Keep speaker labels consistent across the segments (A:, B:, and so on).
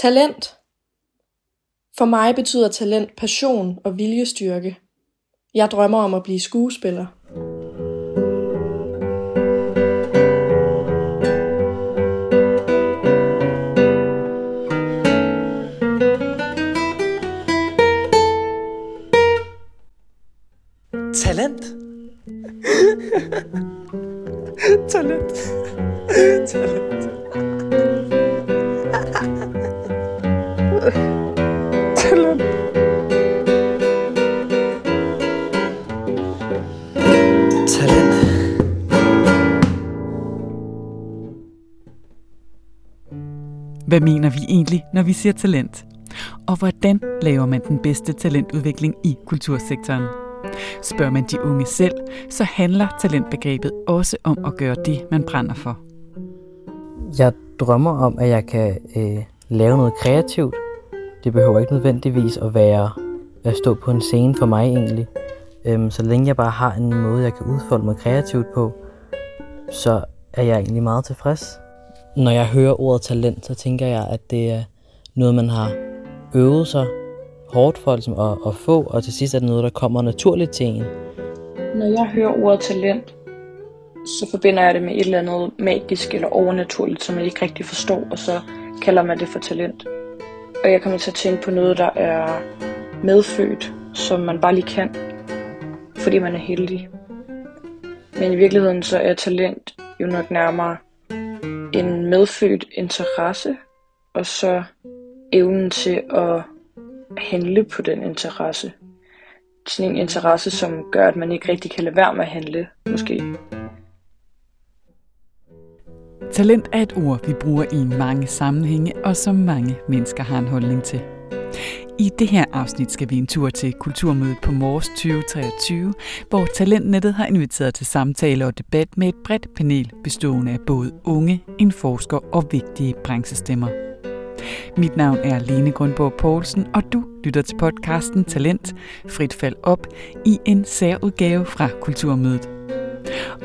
A: Talent. For mig betyder talent passion og viljestyrke. Jeg drømmer om at blive skuespiller.
B: Hvad mener vi egentlig, når vi siger talent? Og hvordan laver man den bedste talentudvikling i kultursektoren? Spørger man de unge selv, så handler talentbegrebet også om at gøre det, man brænder for.
C: Jeg drømmer om, at jeg kan øh, lave noget kreativt. Det behøver ikke nødvendigvis at være at stå på en scene for mig egentlig. Øhm, så længe jeg bare har en måde, jeg kan udfolde mig kreativt på, så er jeg egentlig meget tilfreds. Når jeg hører ordet talent, så tænker jeg, at det er noget, man har øvet sig hårdt for ligesom, at, at få, og til sidst er det noget, der kommer naturligt til en.
A: Når jeg hører ordet talent, så forbinder jeg det med et eller andet magisk eller overnaturligt, som jeg ikke rigtig forstår, og så kalder man det for talent. Og jeg kommer til at tænke på noget, der er medfødt, som man bare lige kan, fordi man er heldig. Men i virkeligheden så er talent jo nok nærmere en medfødt interesse, og så evnen til at handle på den interesse. Sådan en interesse, som gør, at man ikke rigtig kan lade være med at handle, måske.
B: Talent er et ord, vi bruger i mange sammenhænge, og som mange mennesker har en holdning til. I det her afsnit skal vi en tur til Kulturmødet på Mors 2023, hvor Talentnettet har inviteret til samtale og debat med et bredt panel bestående af både unge, en forsker og vigtige branchestemmer. Mit navn er Lene Grundborg Poulsen, og du lytter til podcasten Talent, frit fald op, i en særudgave fra Kulturmødet.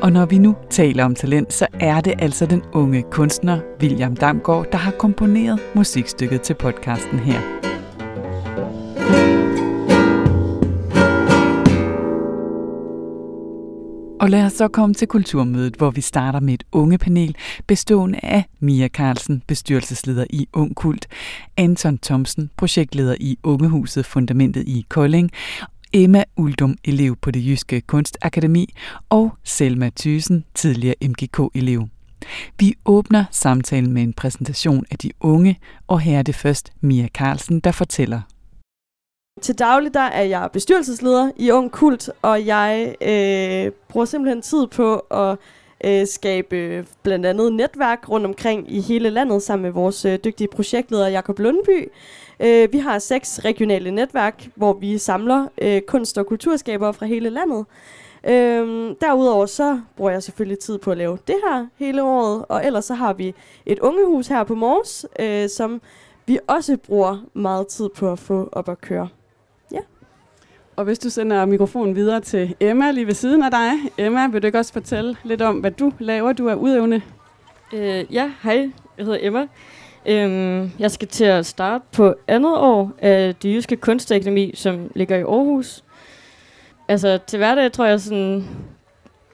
B: Og når vi nu taler om talent, så er det altså den unge kunstner William Damgaard, der har komponeret musikstykket til podcasten her. Og lad os så komme til Kulturmødet, hvor vi starter med et unge panel bestående af Mia Carlsen, bestyrelsesleder i Ung Kult, Anton Thomsen, projektleder i Ungehuset Fundamentet i Kolding, Emma Uldum, elev på det Jyske Kunstakademi, og Selma Thysen, tidligere MGK-elev. Vi åbner samtalen med en præsentation af de unge, og her er det først Mia Carlsen, der fortæller.
D: Til daglig der er jeg bestyrelsesleder i Ung Kult, og jeg øh, bruger simpelthen tid på at øh, skabe blandt andet netværk rundt omkring i hele landet sammen med vores øh, dygtige projektleder Jakob Lundby. Øh, vi har seks regionale netværk, hvor vi samler øh, kunst- og kulturskabere fra hele landet. Øhm, derudover så bruger jeg selvfølgelig tid på at lave det her hele året, og ellers så har vi et ungehus her på Mors, øh, som vi også bruger meget tid på at få op at køre.
E: Og hvis du sender mikrofonen videre til Emma lige ved siden af dig. Emma, vil du ikke også fortælle lidt om, hvad du laver? Du er udøvende.
F: Øh, ja, hej. Jeg hedder Emma. Øhm, jeg skal til at starte på andet år af det jyske kunstakademi, som ligger i Aarhus. Altså til hverdag tror jeg sådan,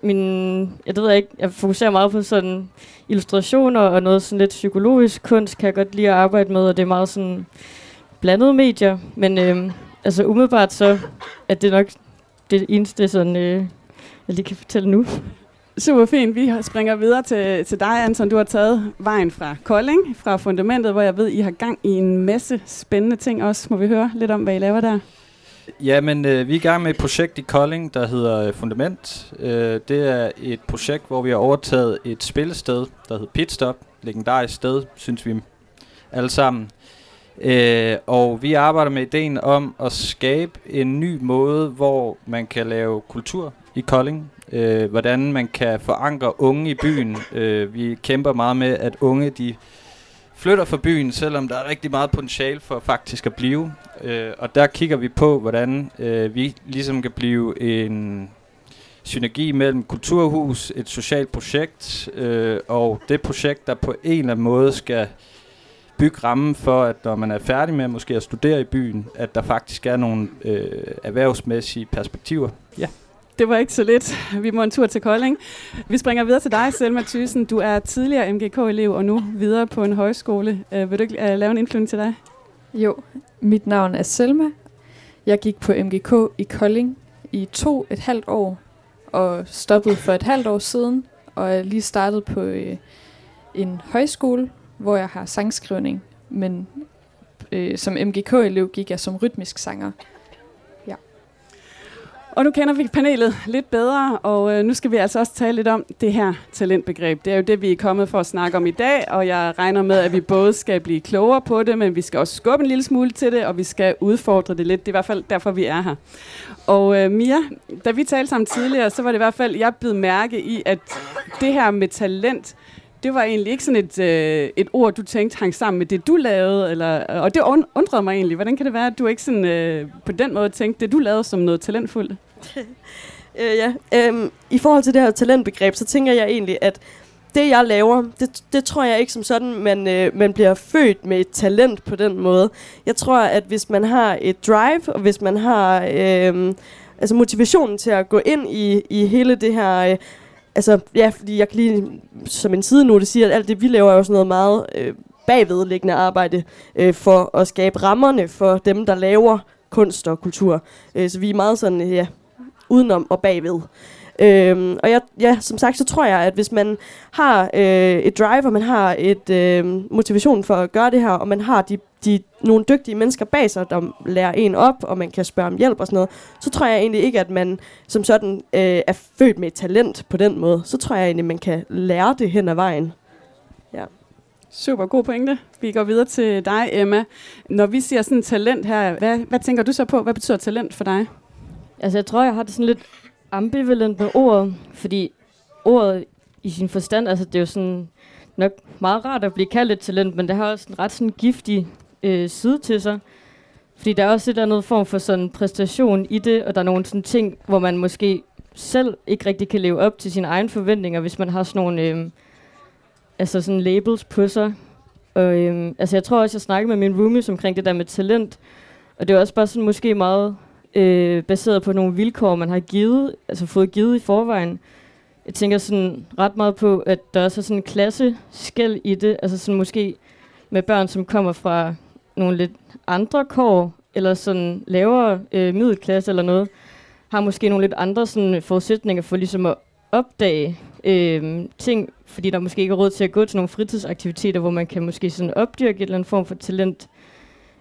F: min, jeg ved ikke, jeg fokuserer meget på sådan illustrationer og noget sådan lidt psykologisk kunst, kan jeg godt lide at arbejde med, og det er meget sådan blandede medier, men øhm, altså umiddelbart så er det nok det eneste, sådan, øh, jeg lige kan fortælle nu.
E: Super fint. Vi springer videre til, til dig, Anton. Du har taget vejen fra Kolding, fra Fundamentet, hvor jeg ved, I har gang i en masse spændende ting også. Må vi høre lidt om, hvad I laver der?
G: Ja, men øh, vi er i gang med et projekt i Kolding, der hedder øh, Fundament. Øh, det er et projekt, hvor vi har overtaget et spillested, der hedder Pitstop. Legendarisk sted, synes vi alle sammen. Øh, og vi arbejder med ideen om at skabe en ny måde, hvor man kan lave kultur i Kolding. Øh, hvordan man kan forankre unge i byen. Øh, vi kæmper meget med, at unge de flytter fra byen, selvom der er rigtig meget potentiale for faktisk at blive. Øh, og der kigger vi på, hvordan øh, vi ligesom kan blive en synergi mellem kulturhus, et socialt projekt, øh, og det projekt, der på en eller anden måde skal bygge rammen for, at når man er færdig med måske at studere i byen, at der faktisk er nogle øh, erhvervsmæssige perspektiver. Ja.
E: Det var ikke så lidt. Vi må en tur til Kolding. Vi springer videre til dig, Selma Thyssen. Du er tidligere MGK-elev og nu videre på en højskole. Uh, vil du ikke uh, lave en indflyvning til dig?
H: Jo, mit navn er Selma. Jeg gik på MGK i Kolding i to et halvt år og stoppede for et halvt år siden og er lige startet på øh, en højskole, hvor jeg har sangskrivning, men øh, som MGK-elev gik jeg som rytmisk sanger. Ja.
E: Og nu kender vi panelet lidt bedre, og øh, nu skal vi altså også tale lidt om det her talentbegreb. Det er jo det, vi er kommet for at snakke om i dag, og jeg regner med, at vi både skal blive klogere på det, men vi skal også skubbe en lille smule til det, og vi skal udfordre det lidt. Det er i hvert fald derfor, vi er her. Og øh, Mia, da vi talte sammen tidligere, så var det i hvert fald, jeg blev mærke i, at det her med talent, det var egentlig ikke sådan et, øh, et ord, du tænkte hang sammen med det, du lavede. Eller, og det undrede mig egentlig. Hvordan kan det være, at du ikke sådan, øh, på den måde tænkte det, du lavede, som noget talentfuldt?
D: øh, ja, øhm, i forhold til det her talentbegreb, så tænker jeg egentlig, at det, jeg laver, det, det tror jeg ikke som sådan, man, øh, man bliver født med et talent på den måde. Jeg tror, at hvis man har et drive, og hvis man har øh, altså motivationen til at gå ind i, i hele det her... Øh, altså, ja, fordi jeg kan lige som en side nu, det siger, at alt det, vi laver, er jo sådan noget meget øh, bagvedliggende arbejde øh, for at skabe rammerne for dem, der laver kunst og kultur. Øh, så vi er meget sådan, ja, udenom og bagved. Øhm, og jeg, ja, som sagt, så tror jeg, at hvis man har øh, et drive, og man har et øh, motivation for at gøre det her, og man har de, de, nogle dygtige mennesker bag sig, der lærer en op, og man kan spørge om hjælp og sådan noget, så tror jeg egentlig ikke, at man som sådan øh, er født med et talent på den måde. Så tror jeg egentlig, at man kan lære det hen ad vejen. Ja.
E: Super god pointe. Vi går videre til dig, Emma. Når vi siger sådan talent her, hvad, hvad tænker du så på? Hvad betyder talent for dig?
F: Altså, jeg tror, jeg har det sådan lidt ambivalent med ordet, fordi ordet i sin forstand, altså det er jo sådan nok meget rart at blive kaldt et talent, men det har også en ret sådan giftig øh, side til sig. Fordi der er også et andet form for sådan præstation i det, og der er nogle sådan ting, hvor man måske selv ikke rigtig kan leve op til sine egne forventninger, hvis man har sådan nogle øh, altså sådan labels på sig. Og øh, altså jeg tror også, jeg snakkede med min roomies omkring det der med talent, og det er også bare sådan måske meget øh, baseret på nogle vilkår, man har givet, altså fået givet i forvejen. Jeg tænker sådan ret meget på, at der også er sådan en klasse skæld i det, altså sådan måske med børn, som kommer fra nogle lidt andre kår, eller sådan lavere øh, middelklasse eller noget, har måske nogle lidt andre sådan forudsætninger for ligesom at opdage øh, ting, fordi der måske ikke er råd til at gå til nogle fritidsaktiviteter, hvor man kan måske sådan opdyrke et eller andet form for talent.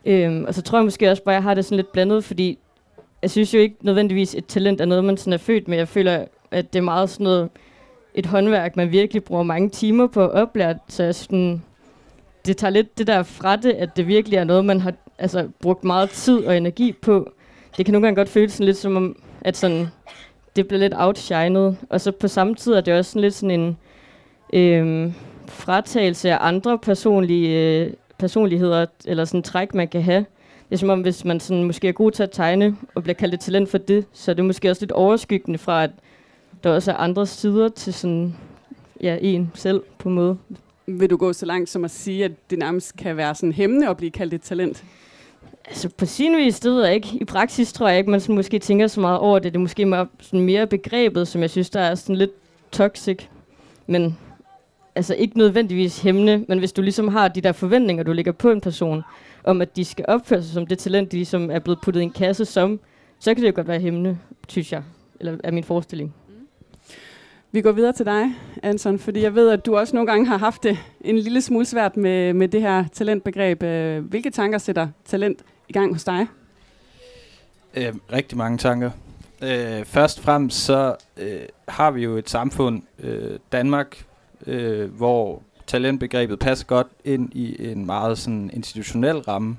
F: Øh, og så tror jeg måske også bare, at jeg har det sådan lidt blandet, fordi jeg synes jo ikke nødvendigvis, et talent er noget, man sådan er født med. Jeg føler, at det er meget sådan noget, et håndværk, man virkelig bruger mange timer på at oplære. Så jeg sådan, det tager lidt det der fra det, at det virkelig er noget, man har altså, brugt meget tid og energi på. Det kan nogle gange godt føles sådan lidt som om, at sådan, det bliver lidt outshined. Og så på samme tid er det også sådan lidt sådan en øh, fratagelse af andre personlige, øh, personligheder, eller sådan træk, man kan have. Det er som om, hvis man sådan måske er god til at tegne, og bliver kaldt et talent for det, så er det måske også lidt overskyggende fra, at der også er andre sider til sådan, ja, en selv på en måde.
E: Vil du gå så langt som at sige, at det nærmest kan være sådan hæmmende at blive kaldt et talent?
F: Altså på sin vis, det ved jeg ikke. I praksis tror jeg ikke, man sådan måske tænker så meget over det. Det er måske mere, sådan mere begrebet, som jeg synes, der er sådan lidt toxic. Men altså ikke nødvendigvis hæmmende, men hvis du ligesom har de der forventninger, du lægger på en person, om at de skal opføre sig som det talent, de ligesom er blevet puttet i en kasse som, så kan det jo godt være hæmmende, synes jeg, eller er min forestilling.
E: Vi går videre til dig, Anton, fordi jeg ved, at du også nogle gange har haft det en lille smule svært med, med det her talentbegreb. Øh, hvilke tanker sætter talent i gang hos dig?
G: Øh, rigtig mange tanker. Øh, først og fremmest så øh, har vi jo et samfund, øh, Danmark, øh, hvor talentbegrebet passer godt ind i en meget sådan institutionel ramme.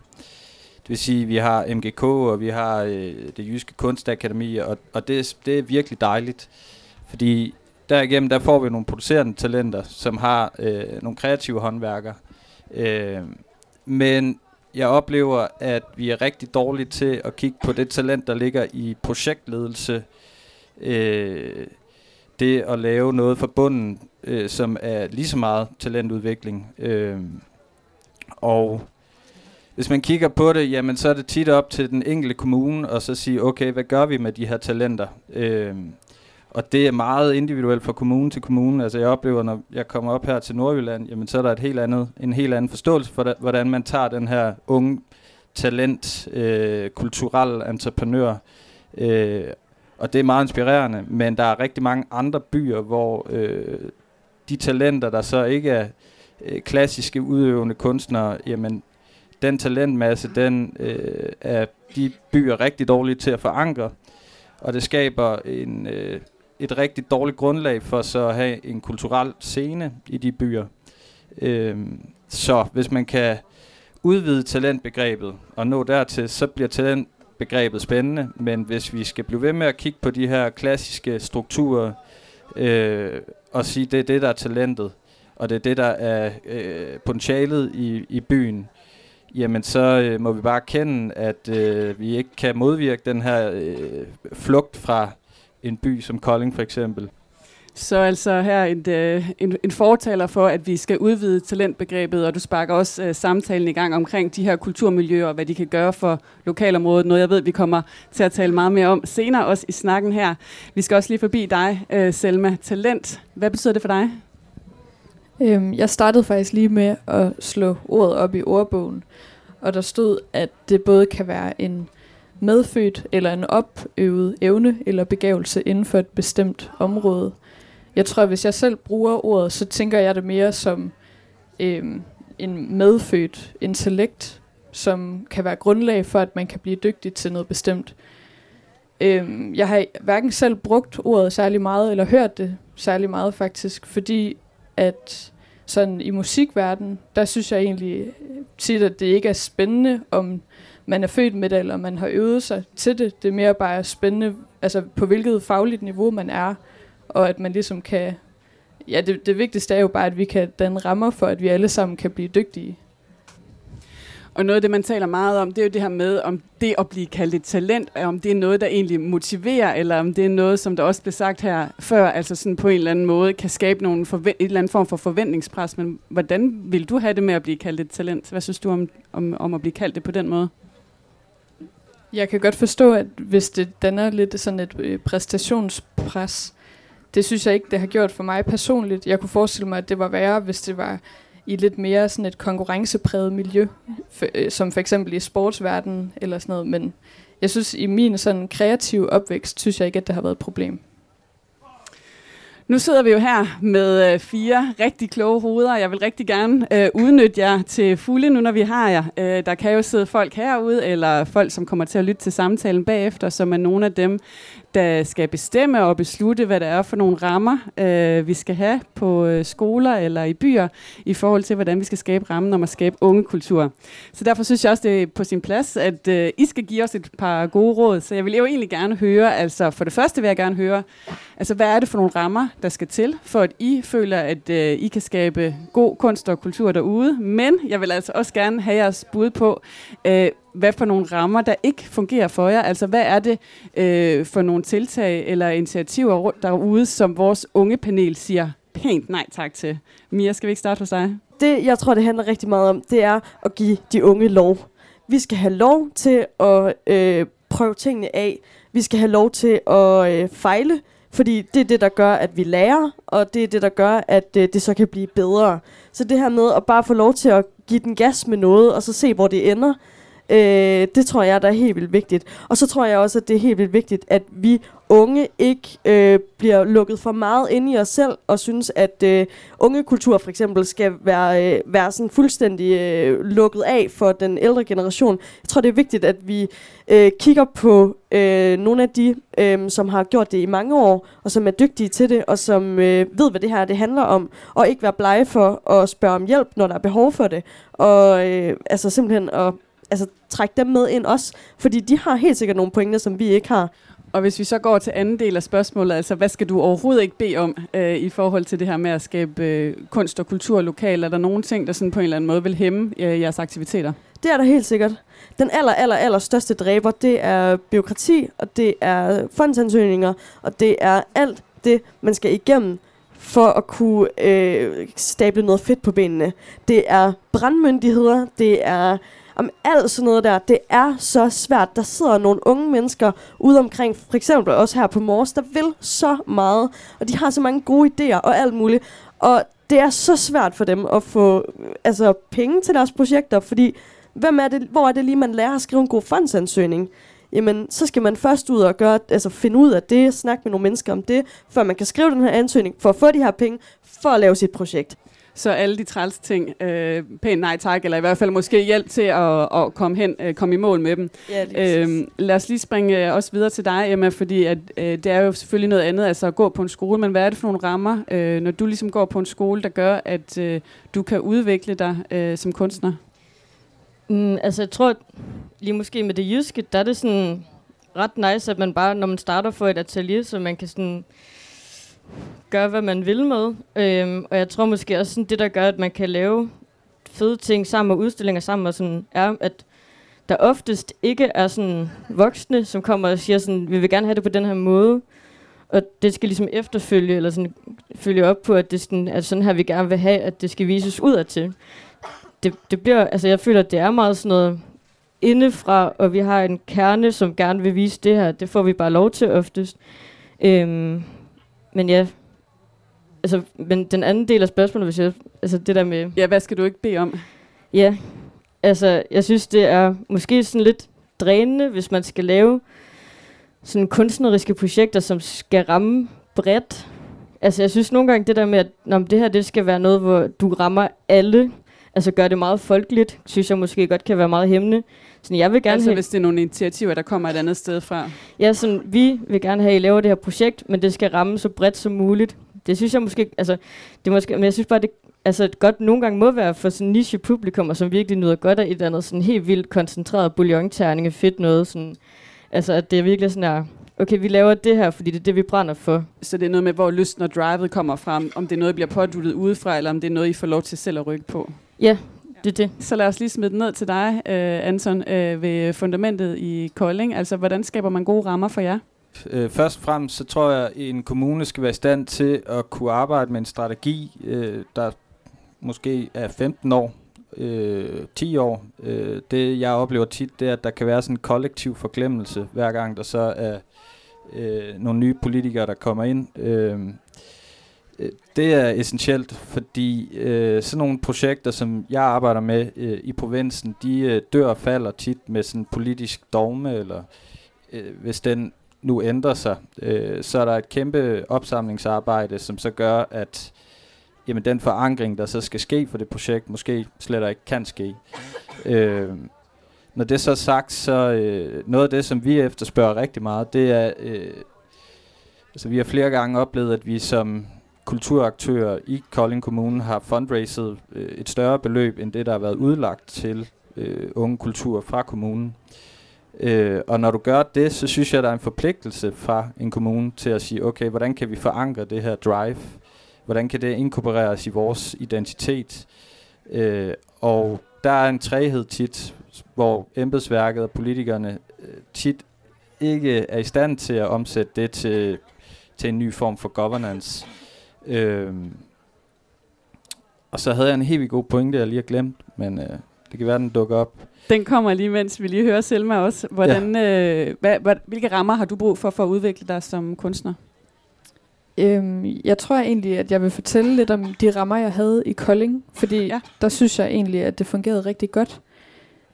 G: Det vil sige, at vi har MGK, og vi har øh, det jyske kunstakademi, og, og det, det er virkelig dejligt. Fordi derigennem, der får vi nogle producerende talenter, som har øh, nogle kreative håndværkere. Øh, men jeg oplever, at vi er rigtig dårlige til at kigge på det talent, der ligger i projektledelse. Øh, det at lave noget for bunden, øh, som er lige så meget talentudvikling. Øh, Og hvis man kigger på det, jamen så er det tit op til den enkelte kommune og så sige, okay, hvad gør vi med de her talenter? Øh, og det er meget individuelt fra kommune til kommune. Altså jeg oplever, når jeg kommer op her til Nordjylland, jamen så er der et helt andet, en helt anden forståelse for, hvordan man tager den her unge talent, øh, kulturel entreprenør. Øh, og det er meget inspirerende, men der er rigtig mange andre byer, hvor øh, de talenter, der så ikke er øh, klassiske udøvende kunstnere, jamen den talentmasse, den øh, er de byer rigtig dårlige til at forankre, og det skaber en, øh, et rigtig dårligt grundlag for så at have en kulturel scene i de byer. Øh, så hvis man kan udvide talentbegrebet og nå dertil, så bliver begrebet spændende, men hvis vi skal blive ved med at kigge på de her klassiske strukturer øh, og sige, det er det, der er talentet, og det er det, der er øh, potentialet i, i byen, jamen så øh, må vi bare kende, at øh, vi ikke kan modvirke den her øh, flugt fra en by som Kolding for eksempel.
E: Så altså her en, øh, en, en fortaler for, at vi skal udvide talentbegrebet, og du sparker også uh, samtalen i gang omkring de her kulturmiljøer, og hvad de kan gøre for lokalområdet. Noget jeg ved, vi kommer til at tale meget mere om senere, også i snakken her. Vi skal også lige forbi dig, uh, Selma. Talent, hvad betyder det for dig?
H: Øhm, jeg startede faktisk lige med at slå ordet op i ordbogen, og der stod, at det både kan være en medfødt eller en opøvet evne eller begævelse inden for et bestemt område. Jeg tror, at hvis jeg selv bruger ordet, så tænker jeg det mere som øh, en medfødt intellekt, som kan være grundlag for, at man kan blive dygtig til noget bestemt. Øh, jeg har hverken selv brugt ordet særlig meget, eller hørt det særlig meget faktisk, fordi at sådan i musikverdenen, der synes jeg egentlig tit, at det ikke er spændende, om man er født med det, eller man har øvet sig til det. Det er mere bare spændende, altså på hvilket fagligt niveau man er, og at man ligesom kan... Ja, det, det vigtigste er jo bare, at vi kan danne rammer for, at vi alle sammen kan blive dygtige.
E: Og noget af det, man taler meget om, det er jo det her med, om det at blive kaldt et talent, er om det er noget, der egentlig motiverer, eller om det er noget, som der også blev sagt her før, altså sådan på en eller anden måde kan skabe nogle forve- et eller andet form for forventningspres. Men hvordan vil du have det med at blive kaldt et talent? Hvad synes du om, om, om at blive kaldt det på den måde?
H: Jeg kan godt forstå, at hvis det danner lidt sådan et øh, præstationspres, det synes jeg ikke, det har gjort for mig personligt. Jeg kunne forestille mig, at det var værre, hvis det var i lidt mere sådan et konkurrencepræget miljø, for, øh, som for eksempel i sportsverdenen eller sådan noget. Men jeg synes, i min sådan kreative opvækst, synes jeg ikke, at det har været et problem.
E: Nu sidder vi jo her med øh, fire rigtig kloge hoveder. Jeg vil rigtig gerne øh, udnytte jer til fulde nu, når vi har jer. Øh, der kan jo sidde folk herude, eller folk, som kommer til at lytte til samtalen bagefter, som er nogle af dem, der skal bestemme og beslutte, hvad det er for nogle rammer, øh, vi skal have på øh, skoler eller i byer, i forhold til, hvordan vi skal skabe rammen om at skabe ungekultur. Så derfor synes jeg også, det er på sin plads, at øh, I skal give os et par gode råd. Så jeg vil jo egentlig gerne høre, altså for det første vil jeg gerne høre, altså hvad er det for nogle rammer, der skal til, for at I føler, at øh, I kan skabe god kunst og kultur derude. Men jeg vil altså også gerne have jeres bud på, øh, hvad for nogle rammer, der ikke fungerer for jer. Altså, hvad er det øh, for nogle tiltag eller initiativer derude, som vores unge panel siger pænt nej tak til? Mia, skal vi ikke starte hos dig?
D: Det, jeg tror, det handler rigtig meget om, det er at give de unge lov. Vi skal have lov til at øh, prøve tingene af. Vi skal have lov til at øh, fejle, fordi det er det, der gør, at vi lærer, og det er det, der gør, at øh, det så kan blive bedre. Så det her med at bare få lov til at give den gas med noget, og så se, hvor det ender, Øh, det tror jeg, der er helt vildt vigtigt. Og så tror jeg også, at det er helt vildt vigtigt, at vi unge ikke øh, bliver lukket for meget ind i os selv, og synes, at øh, ungekultur for eksempel skal være, øh, være sådan fuldstændig øh, lukket af for den ældre generation. Jeg tror, det er vigtigt, at vi øh, kigger på øh, nogle af de, øh, som har gjort det i mange år, og som er dygtige til det, og som øh, ved, hvad det her det handler om, og ikke være blege for at spørge om hjælp, når der er behov for det. Og øh, altså simpelthen at altså, trække dem med ind også, fordi de har helt sikkert nogle pointer, som vi ikke har.
E: Og hvis vi så går til anden del af spørgsmålet, altså hvad skal du overhovedet ikke bede om øh, i forhold til det her med at skabe øh, kunst og kultur lokalt? Er der nogle ting, der sådan på en eller anden måde vil hæmme øh, jeres aktiviteter?
D: Det er der helt sikkert. Den aller, aller, aller største dræber, det er byråkrati, og det er fondsansøgninger, og det er alt det, man skal igennem for at kunne øh, stable noget fedt på benene. Det er brandmyndigheder, det er om alt sådan noget der. Det er så svært. Der sidder nogle unge mennesker ude omkring, for eksempel også her på Mors, der vil så meget, og de har så mange gode idéer og alt muligt. Og det er så svært for dem at få altså, penge til deres projekter, fordi hvem er det, hvor er det lige, man lærer at skrive en god fondsansøgning? Jamen, så skal man først ud og gøre, altså finde ud af det, snakke med nogle mennesker om det, før man kan skrive den her ansøgning, for at få de her penge, for at lave sit projekt.
E: Så alle de træls ting, øh, pænt nej tak, eller i hvert fald måske hjælp til at, at komme, hen, øh, komme i mål med dem.
D: Ja,
E: øhm, lad os lige springe øh, også videre til dig, Emma, fordi at, øh, det er jo selvfølgelig noget andet, altså at gå på en skole, men hvad er det for nogle rammer, øh, når du ligesom går på en skole, der gør, at øh, du kan udvikle dig øh, som kunstner?
F: Mm, altså, jeg tror, lige måske med det jyske, der er det sådan ret nice, at man bare, når man starter for et atelier, så man kan sådan gøre, hvad man vil med. Øhm, og jeg tror måske også, sådan, det der gør, at man kan lave fede ting sammen og udstillinger sammen, og sådan, er, at der oftest ikke er sådan voksne, som kommer og siger sådan, vi vil gerne have det på den her måde, og det skal ligesom efterfølge, eller sådan følge op på, at det sådan, at sådan her vi gerne vil have, at det skal vises ud til. Det, det bliver, altså jeg føler, at det er meget sådan noget indefra, og vi har en kerne, som gerne vil vise det her. Det får vi bare lov til oftest. Øhm, men ja, altså, men den anden del af spørgsmålet, hvis jeg, altså det der med...
E: Ja, hvad skal du ikke bede om?
F: Ja, altså, jeg synes, det er måske sådan lidt drænende, hvis man skal lave sådan kunstneriske projekter, som skal ramme bredt. Altså, jeg synes nogle gange det der med, at når det her det skal være noget, hvor du rammer alle, altså gør det meget folkeligt, synes jeg måske godt kan være meget hæmmende. Sådan, jeg vil gerne
E: altså
F: have,
E: hvis det er nogle initiativer, der kommer et andet sted fra.
F: Ja, sådan, vi vil gerne have, at I laver det her projekt, men det skal ramme så bredt som muligt. Det synes jeg måske, altså, det måske, men jeg synes bare, det altså, godt nogle gange må være for sådan niche publikum, som virkelig nyder godt af et eller andet sådan helt vildt koncentreret bouillon-terning fedt noget. Sådan, altså, at det er virkelig sådan her, okay, vi laver det her, fordi det er det, vi brænder for.
E: Så det er noget med, hvor lysten og drivet kommer fra, om det er noget, der bliver påduttet udefra, eller om det er noget, I får lov til selv at rykke på.
F: Ja, det er det.
E: Så lad os lige smide den ned til dig, øh, Anton, øh, ved fundamentet i Kolding. Altså, hvordan skaber man gode rammer for jer?
G: Øh, først og fremmest, så tror jeg, at en kommune skal være i stand til at kunne arbejde med en strategi, øh, der måske er 15 år, øh, 10 år. Øh, det, jeg oplever tit, det er, at der kan være sådan en kollektiv forglemmelse, hver gang der så er øh, nogle nye politikere, der kommer ind. Øh, Øh, det er essentielt, fordi øh, sådan nogle projekter, som jeg arbejder med øh, i provinsen, de øh, dør og falder tit med sådan politisk dogme, eller øh, hvis den nu ændrer sig, øh, så er der et kæmpe opsamlingsarbejde, som så gør, at jamen, den forankring, der så skal ske for det projekt, måske slet ikke kan ske. Øh, når det så er sagt, så øh, noget af det, som vi efterspørger rigtig meget, det er, øh, altså vi har flere gange oplevet, at vi som kulturaktører i Kolding Kommune har fundraiset øh, et større beløb, end det, der har været udlagt til øh, unge kultur fra kommunen. Øh, og når du gør det, så synes jeg, der er en forpligtelse fra en kommune til at sige, okay, hvordan kan vi forankre det her drive? Hvordan kan det inkorporeres i vores identitet? Øh, og der er en træhed tit, hvor embedsværket og politikerne øh, tit ikke er i stand til at omsætte det til, til en ny form for governance. Øh, og så havde jeg en helt vildt god pointe, jeg lige har glemt, men øh, det kan være, den dukker op.
E: Den kommer lige, mens vi lige hører Selma også. Hvordan, ja. øh, hvad, hvad, hvilke rammer har du brug for for at udvikle dig som kunstner?
H: Øhm, jeg tror egentlig, at jeg vil fortælle lidt om de rammer, jeg havde i Kolding, fordi ja. der synes jeg egentlig, at det fungerede rigtig godt.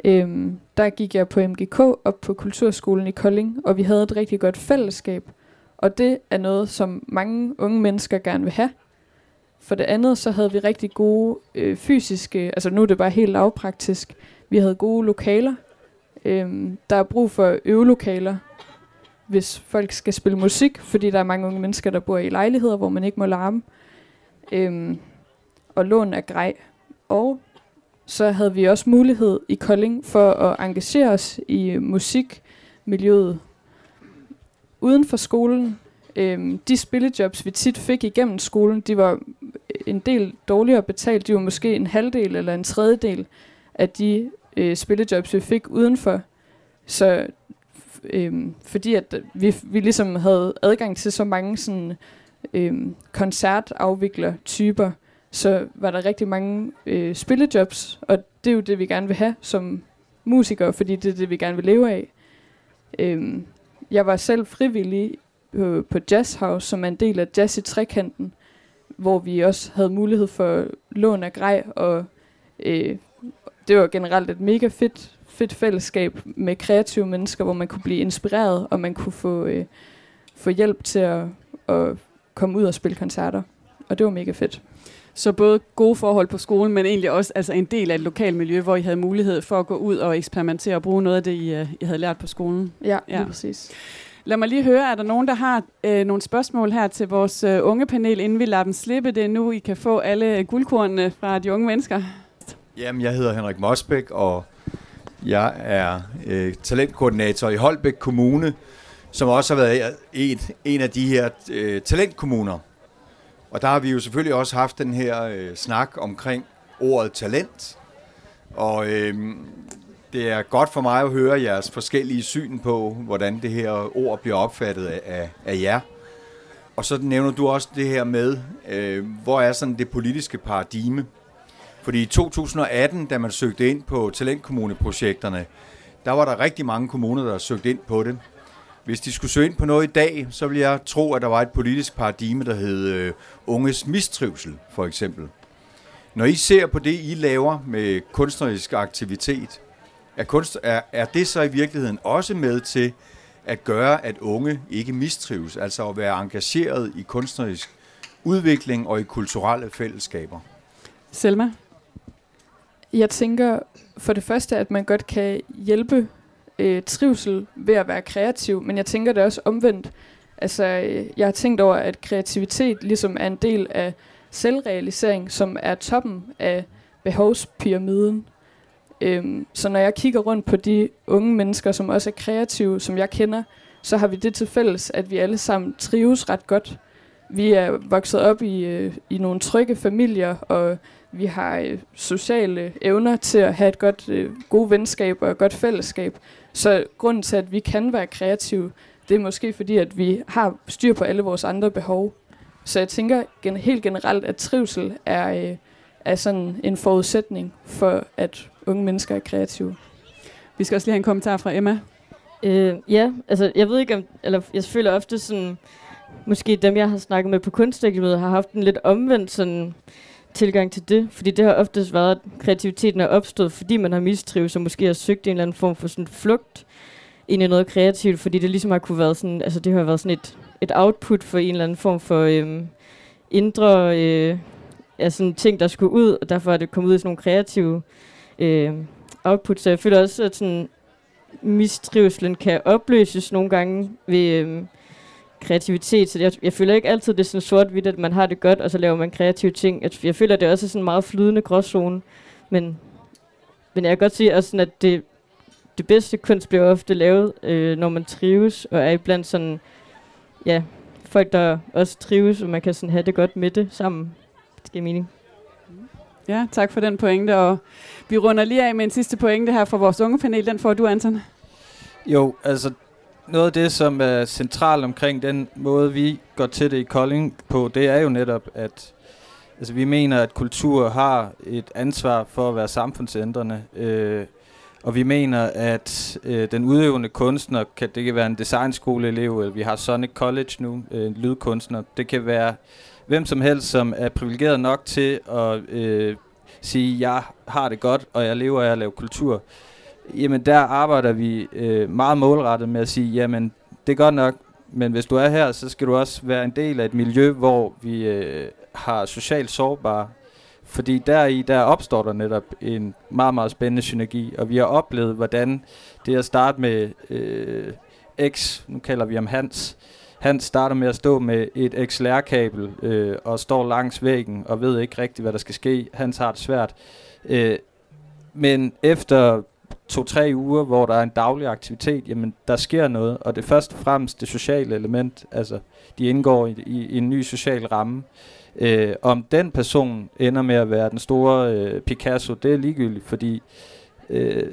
H: Øhm, der gik jeg på MGK op på Kulturskolen i Kolding, og vi havde et rigtig godt fællesskab. Og det er noget, som mange unge mennesker gerne vil have. For det andet, så havde vi rigtig gode øh, fysiske, altså nu er det bare helt lavpraktisk, vi havde gode lokaler. Øhm, der er brug for øvelokaler, hvis folk skal spille musik, fordi der er mange unge mennesker, der bor i lejligheder, hvor man ikke må larme. Øhm, og lån er grej. Og så havde vi også mulighed i Kolding for at engagere os i øh, musikmiljøet uden for skolen. Øhm, de spillejobs, vi tit fik igennem skolen, de var en del dårligere betalt. De var måske en halvdel eller en tredjedel af de øh, spillejobs, vi fik udenfor. Så øh, fordi at vi, vi ligesom havde adgang til så mange sådan øh, koncertafvikler-typer, så var der rigtig mange øh, spillejobs, og det er jo det, vi gerne vil have som musikere, fordi det er det, vi gerne vil leve af. Øh, jeg var selv frivillig på, på Jazz House, som er en del af Jazz i Trekanten, hvor vi også havde mulighed for lån af grej, og øh, det var generelt et mega fedt, fedt fællesskab med kreative mennesker, hvor man kunne blive inspireret, og man kunne få, øh, få hjælp til at, at komme ud og spille koncerter. Og det var mega fedt.
E: Så både gode forhold på skolen, men egentlig også altså en del af et lokalt miljø, hvor I havde mulighed for at gå ud og eksperimentere og bruge noget af det, I, øh, I havde lært på skolen.
H: Ja, ja. lige præcis.
E: Lad mig lige høre, er der nogen, der har øh, nogle spørgsmål her til vores øh, unge panel, inden vi lader dem slippe? Det er nu, I kan få alle guldkornene fra de unge mennesker.
I: Jamen, jeg hedder Henrik Mosbæk, og jeg er øh, talentkoordinator i Holbæk Kommune, som også har været et, en af de her øh, talentkommuner. Og der har vi jo selvfølgelig også haft den her øh, snak omkring ordet talent. Og øh, det er godt for mig at høre jeres forskellige syn på, hvordan det her ord bliver opfattet af, af jer. Og så nævner du også det her med, øh, hvor er sådan det politiske paradigme. Fordi i 2018, da man søgte ind på talentkommuneprojekterne, der var der rigtig mange kommuner, der søgte ind på det. Hvis de skulle søge ind på noget i dag, så ville jeg tro, at der var et politisk paradigme, der hed øh, unges mistrivsel, for eksempel. Når I ser på det, I laver med kunstnerisk aktivitet, er, kunst, er, er det så i virkeligheden også med til at gøre, at unge ikke mistrives, altså at være engageret i kunstnerisk udvikling og i kulturelle fællesskaber?
E: Selma?
H: Jeg tænker for det første, at man godt kan hjælpe øh, trivsel ved at være kreativ, men jeg tænker det også omvendt. Altså, øh, jeg har tænkt over, at kreativitet ligesom er en del af selvrealisering, som er toppen af behovspyramiden. Øhm, så når jeg kigger rundt på de unge mennesker, som også er kreative, som jeg kender, så har vi det til fælles, at vi alle sammen trives ret godt. Vi er vokset op i, øh, i nogle trygge familier, og vi har øh, sociale evner til at have et godt, øh, gode venskab og et godt fællesskab. Så grunden til, at vi kan være kreative, det er måske fordi, at vi har styr på alle vores andre behov. Så jeg tænker gen- helt generelt, at trivsel er, øh, er sådan en forudsætning for, at unge mennesker er kreative.
E: Vi skal også lige have en kommentar fra Emma.
F: Øh, ja, altså jeg ved ikke om, eller jeg føler ofte sådan, måske dem jeg har snakket med på kunstakademiet har haft en lidt omvendt sådan tilgang til det, fordi det har oftest været, at kreativiteten er opstået, fordi man har mistrivet, og måske har søgt en eller anden form for sådan flugt ind i noget kreativt, fordi det ligesom har kunne være sådan, altså det har været sådan et, et output for en eller anden form for øhm, indre øh, ja, sådan ting, der skulle ud, og derfor er det kommet ud i sådan nogle kreative øh, output. Så jeg føler også, at sådan, mistrivselen kan opløses nogle gange ved øh, kreativitet. Så jeg, jeg føler ikke altid, det er sådan sort-hvidt, at man har det godt, og så laver man kreative ting. Jeg, jeg føler, det er også sådan en meget flydende gråzone. Men, men jeg kan godt sige, også sådan, at det, det bedste kunst bliver ofte lavet, øh, når man trives, og er iblandt sådan, ja, folk, der også trives, og man kan sådan have det godt med det sammen. Det giver mening.
E: Ja, tak for den pointe, og vi runder lige af med en sidste pointe her fra vores unge panel. Den får du, Anton.
G: Jo, altså noget af det, som er centralt omkring den måde, vi går til det i Kolding på, det er jo netop, at altså, vi mener, at kultur har et ansvar for at være samfundsændrende. Øh, og vi mener, at øh, den udøvende kunstner, kan, det kan være en designskoleelev, eller vi har Sonic College nu, øh, en lydkunstner. Det kan være hvem som helst, som er privilegeret nok til at øh, sige, jeg har det godt, og jeg lever af at lave kultur. Jamen der arbejder vi øh, meget målrettet med at sige, jamen det er godt nok, men hvis du er her, så skal du også være en del af et miljø, hvor vi øh, har socialt sårbare. Fordi deri, der opstår der netop en meget, meget spændende synergi, og vi har oplevet, hvordan det at starte med øh, X, nu kalder vi ham Hans, han starter med at stå med et XLR-kabel øh, og står langs væggen og ved ikke rigtigt, hvad der skal ske. Han har det svært. Øh, men efter to-tre uger, hvor der er en daglig aktivitet, jamen der sker noget, og det er først og fremmest det sociale element, altså de indgår i, i, i en ny social ramme. Øh, om den person ender med at være den store øh, Picasso, det er ligegyldigt, fordi øh,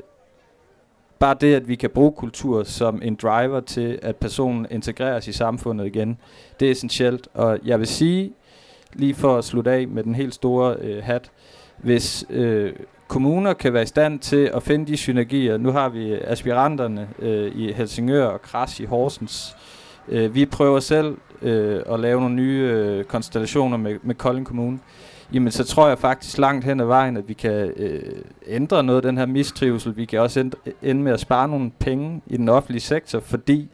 G: bare det, at vi kan bruge kultur som en driver til, at personen integreres i samfundet igen, det er essentielt. Og jeg vil sige, lige for at slutte af med den helt store øh, hat, hvis øh, kommuner kan være i stand til at finde de synergier, nu har vi aspiranterne øh, i Helsingør og Kras i Horsens, øh, vi prøver selv øh, at lave nogle nye øh, konstellationer med, med Kolding Kommune, jamen så tror jeg faktisk langt hen ad vejen, at vi kan øh, ændre noget af den her mistrivsel. Vi kan også ende, ende med at spare nogle penge i den offentlige sektor, fordi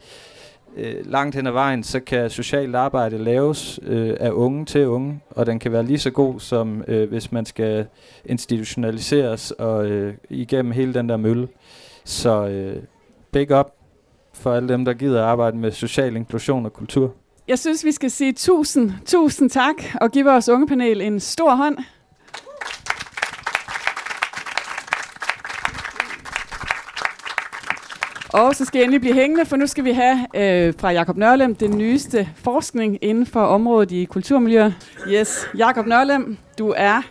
G: øh, langt hen ad vejen, så kan socialt arbejde laves øh, af unge til unge, og den kan være lige så god, som øh, hvis man skal institutionaliseres og øh, igennem hele den der mølle. Så øh, big up for alle dem, der gider arbejde med social inklusion og kultur.
E: Jeg synes, vi skal sige tusind, tusind tak og give vores unge panel en stor hånd. Og så skal jeg endelig blive hængende, for nu skal vi have øh, fra Jakob Nørlem den nyeste forskning inden for området i kulturmiljøer. Yes, Jakob Nørlem, du er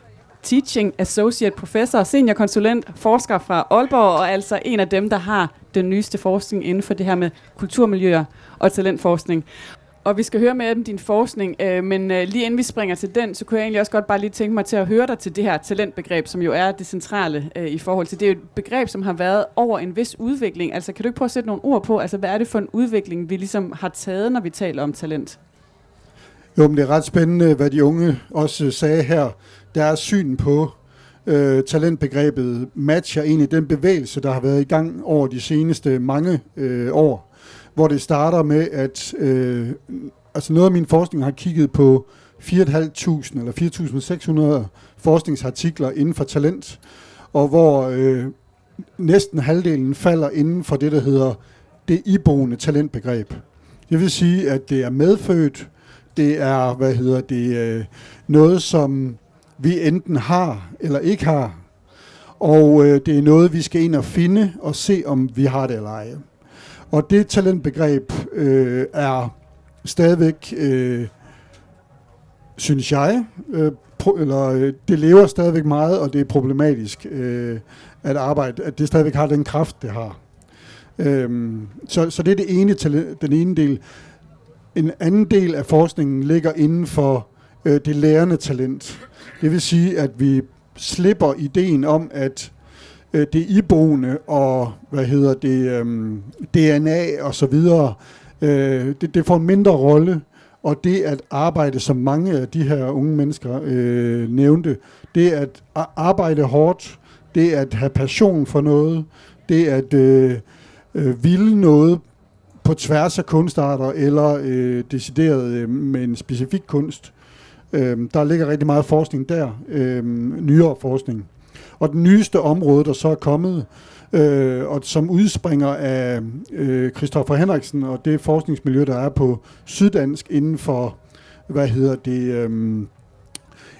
E: Teaching Associate Professor, seniorkonsulent, forsker fra Aalborg, og altså en af dem, der har den nyeste forskning inden for det her med kulturmiljøer og talentforskning. Og vi skal høre mere om din forskning, øh, men øh, lige inden vi springer til den, så kunne jeg egentlig også godt bare lige tænke mig til at høre dig til det her talentbegreb, som jo er det centrale øh, i forhold til. Det er jo et begreb, som har været over en vis udvikling. Altså kan du ikke prøve at sætte nogle ord på, altså hvad er det for en udvikling, vi ligesom har taget, når vi taler om talent?
J: Jo, men det er ret spændende, hvad de unge også øh, sagde her. Deres syn på øh, talentbegrebet matcher egentlig den bevægelse, der har været i gang over de seneste mange øh, år hvor det starter med, at øh, altså noget af min forskning har kigget på 4.500 eller 4.600 forskningsartikler inden for talent, og hvor øh, næsten halvdelen falder inden for det, der hedder det iboende talentbegreb. Det vil sige, at det er medfødt, det er, hvad hedder det, øh, noget, som vi enten har eller ikke har, og øh, det er noget, vi skal ind og finde og se, om vi har det eller ej. Og det talentbegreb øh, er stadigvæk, øh, synes jeg, øh, pro- eller øh, det lever stadigvæk meget, og det er problematisk øh, at arbejde, at det stadigvæk har den kraft, det har. Øh, så, så det er det ene, den ene del. En anden del af forskningen ligger inden for øh, det lærende talent. Det vil sige, at vi slipper ideen om, at øh, det iboende og hvad hedder det øh, DNA og så videre, øh, det, det får en mindre rolle. Og det at arbejde, som mange af de her unge mennesker øh, nævnte, det at arbejde hårdt, det at have passion for noget, det at øh, øh, ville noget på tværs af kunstarter eller øh, decideret øh, med en specifik kunst. Øh, der ligger rigtig meget forskning der, øh, nyere forskning. Og den nyeste område, der så er kommet, øh, og som udspringer af øh, Christoffer Henriksen og det forskningsmiljø, der er på Syddansk inden for, hvad hedder det, øh,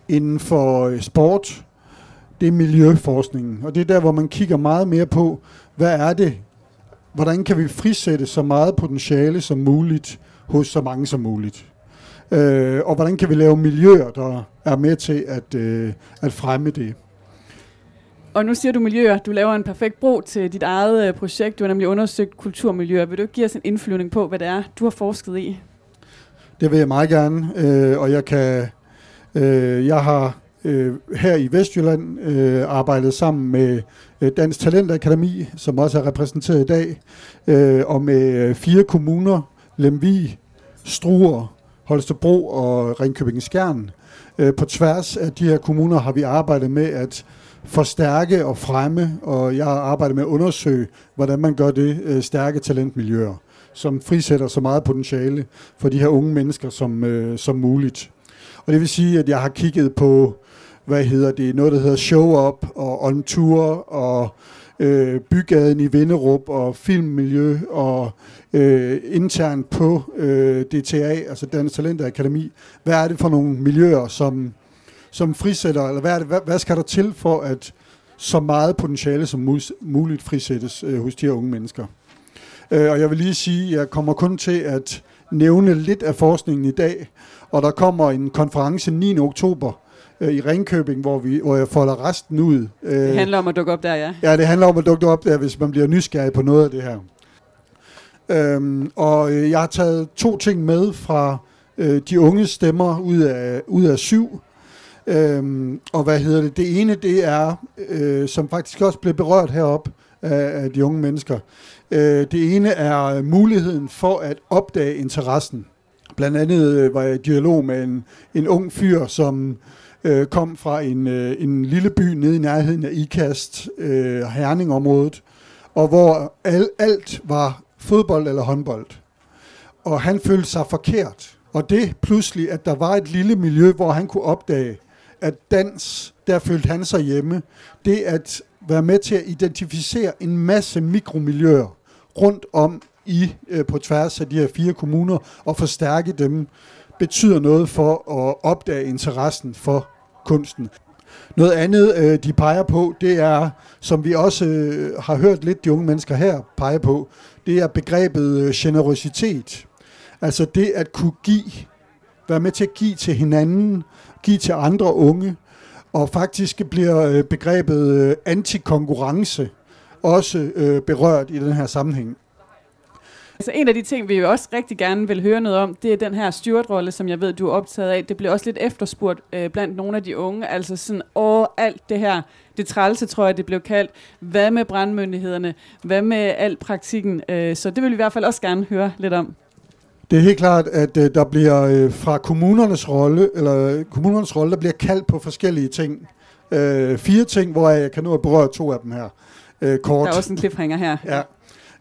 J: inden for øh, sport, det er miljøforskningen. Og det er der, hvor man kigger meget mere på, hvad er det, hvordan kan vi frisætte så meget potentiale som muligt hos så mange som muligt. Øh, og hvordan kan vi lave miljøer, der er med til at, øh, at fremme det.
E: Og nu siger du miljøer. Du laver en perfekt bro til dit eget øh, projekt. Du har nemlig undersøgt kulturmiljøer. Vil du ikke give os en indflyvning på, hvad det er, du har forsket i?
J: Det vil jeg meget gerne. Øh, og jeg kan... Øh, jeg har øh, her i Vestjylland øh, arbejdet sammen med øh, Dansk Talentakademi, som også er repræsenteret i dag, øh, og med øh, fire kommuner, Lemvig, Struer, Holstebro og Ringkøbing Skjern. Øh, på tværs af de her kommuner har vi arbejdet med at forstærke og fremme, og jeg arbejder med at undersøge, hvordan man gør det øh, stærke talentmiljøer, som frisætter så meget potentiale for de her unge mennesker som, øh, som muligt. Og det vil sige, at jeg har kigget på, hvad hedder det, noget der hedder Show Up og On Tour og øh, bygaden i Vinderup og filmmiljø og øh, internt på øh, DTA, altså Dansk Talentakademi. Hvad er det for nogle miljøer, som som frisætter, eller hvad, det, hvad, hvad skal der til for, at så meget potentiale som muligt frisættes øh, hos de her unge mennesker? Øh, og jeg vil lige sige, at jeg kommer kun til at nævne lidt af forskningen i dag, og der kommer en konference 9. oktober øh, i Ringkøbing, hvor, vi, hvor jeg folder resten ud. Øh,
E: Det handler om at dukke op der, ja.
J: Ja, det handler om at dukke op der, hvis man bliver nysgerrig på noget af det her. Øhm, og øh, jeg har taget to ting med fra øh, de unge stemmer ud af, ud af syv. Øhm, og hvad hedder det? Det ene, det er, øh, som faktisk også blev berørt herop af, af de unge mennesker. Øh, det ene er muligheden for at opdage interessen. Blandt andet øh, var jeg i dialog med en, en ung fyr, som øh, kom fra en, øh, en lille by nede i nærheden af IKAST, øh, Herningområdet, og hvor al, alt var fodbold eller håndbold. Og han følte sig forkert. Og det pludselig, at der var et lille miljø, hvor han kunne opdage, at dans, der følte han sig hjemme. Det at være med til at identificere en masse mikromiljøer rundt om i øh, på tværs af de her fire kommuner og forstærke dem, betyder noget for at opdage interessen for kunsten. Noget andet, øh, de peger på, det er, som vi også øh, har hørt lidt de unge mennesker her pege på, det er begrebet øh, generositet. Altså det at kunne give, være med til at give til hinanden, give til andre unge, og faktisk bliver øh, begrebet øh, antikonkurrence også øh, berørt i den her sammenhæng.
E: Altså en af de ting, vi jo også rigtig gerne vil høre noget om, det er den her stewardrolle, som jeg ved, du er optaget af. Det bliver også lidt efterspurgt øh, blandt nogle af de unge. Altså sådan, åh, alt det her, det trælse, tror jeg, det blev kaldt. Hvad med brandmyndighederne? Hvad med al praktikken? Øh, så det vil vi i hvert fald også gerne høre lidt om.
J: Det er helt klart, at øh, der bliver øh, fra kommunernes rolle, eller øh, kommunernes rolle, der bliver kaldt på forskellige ting. Øh, fire ting, hvor jeg kan nå at berøre to af dem her øh, kort.
E: Der er også en cliffhanger her.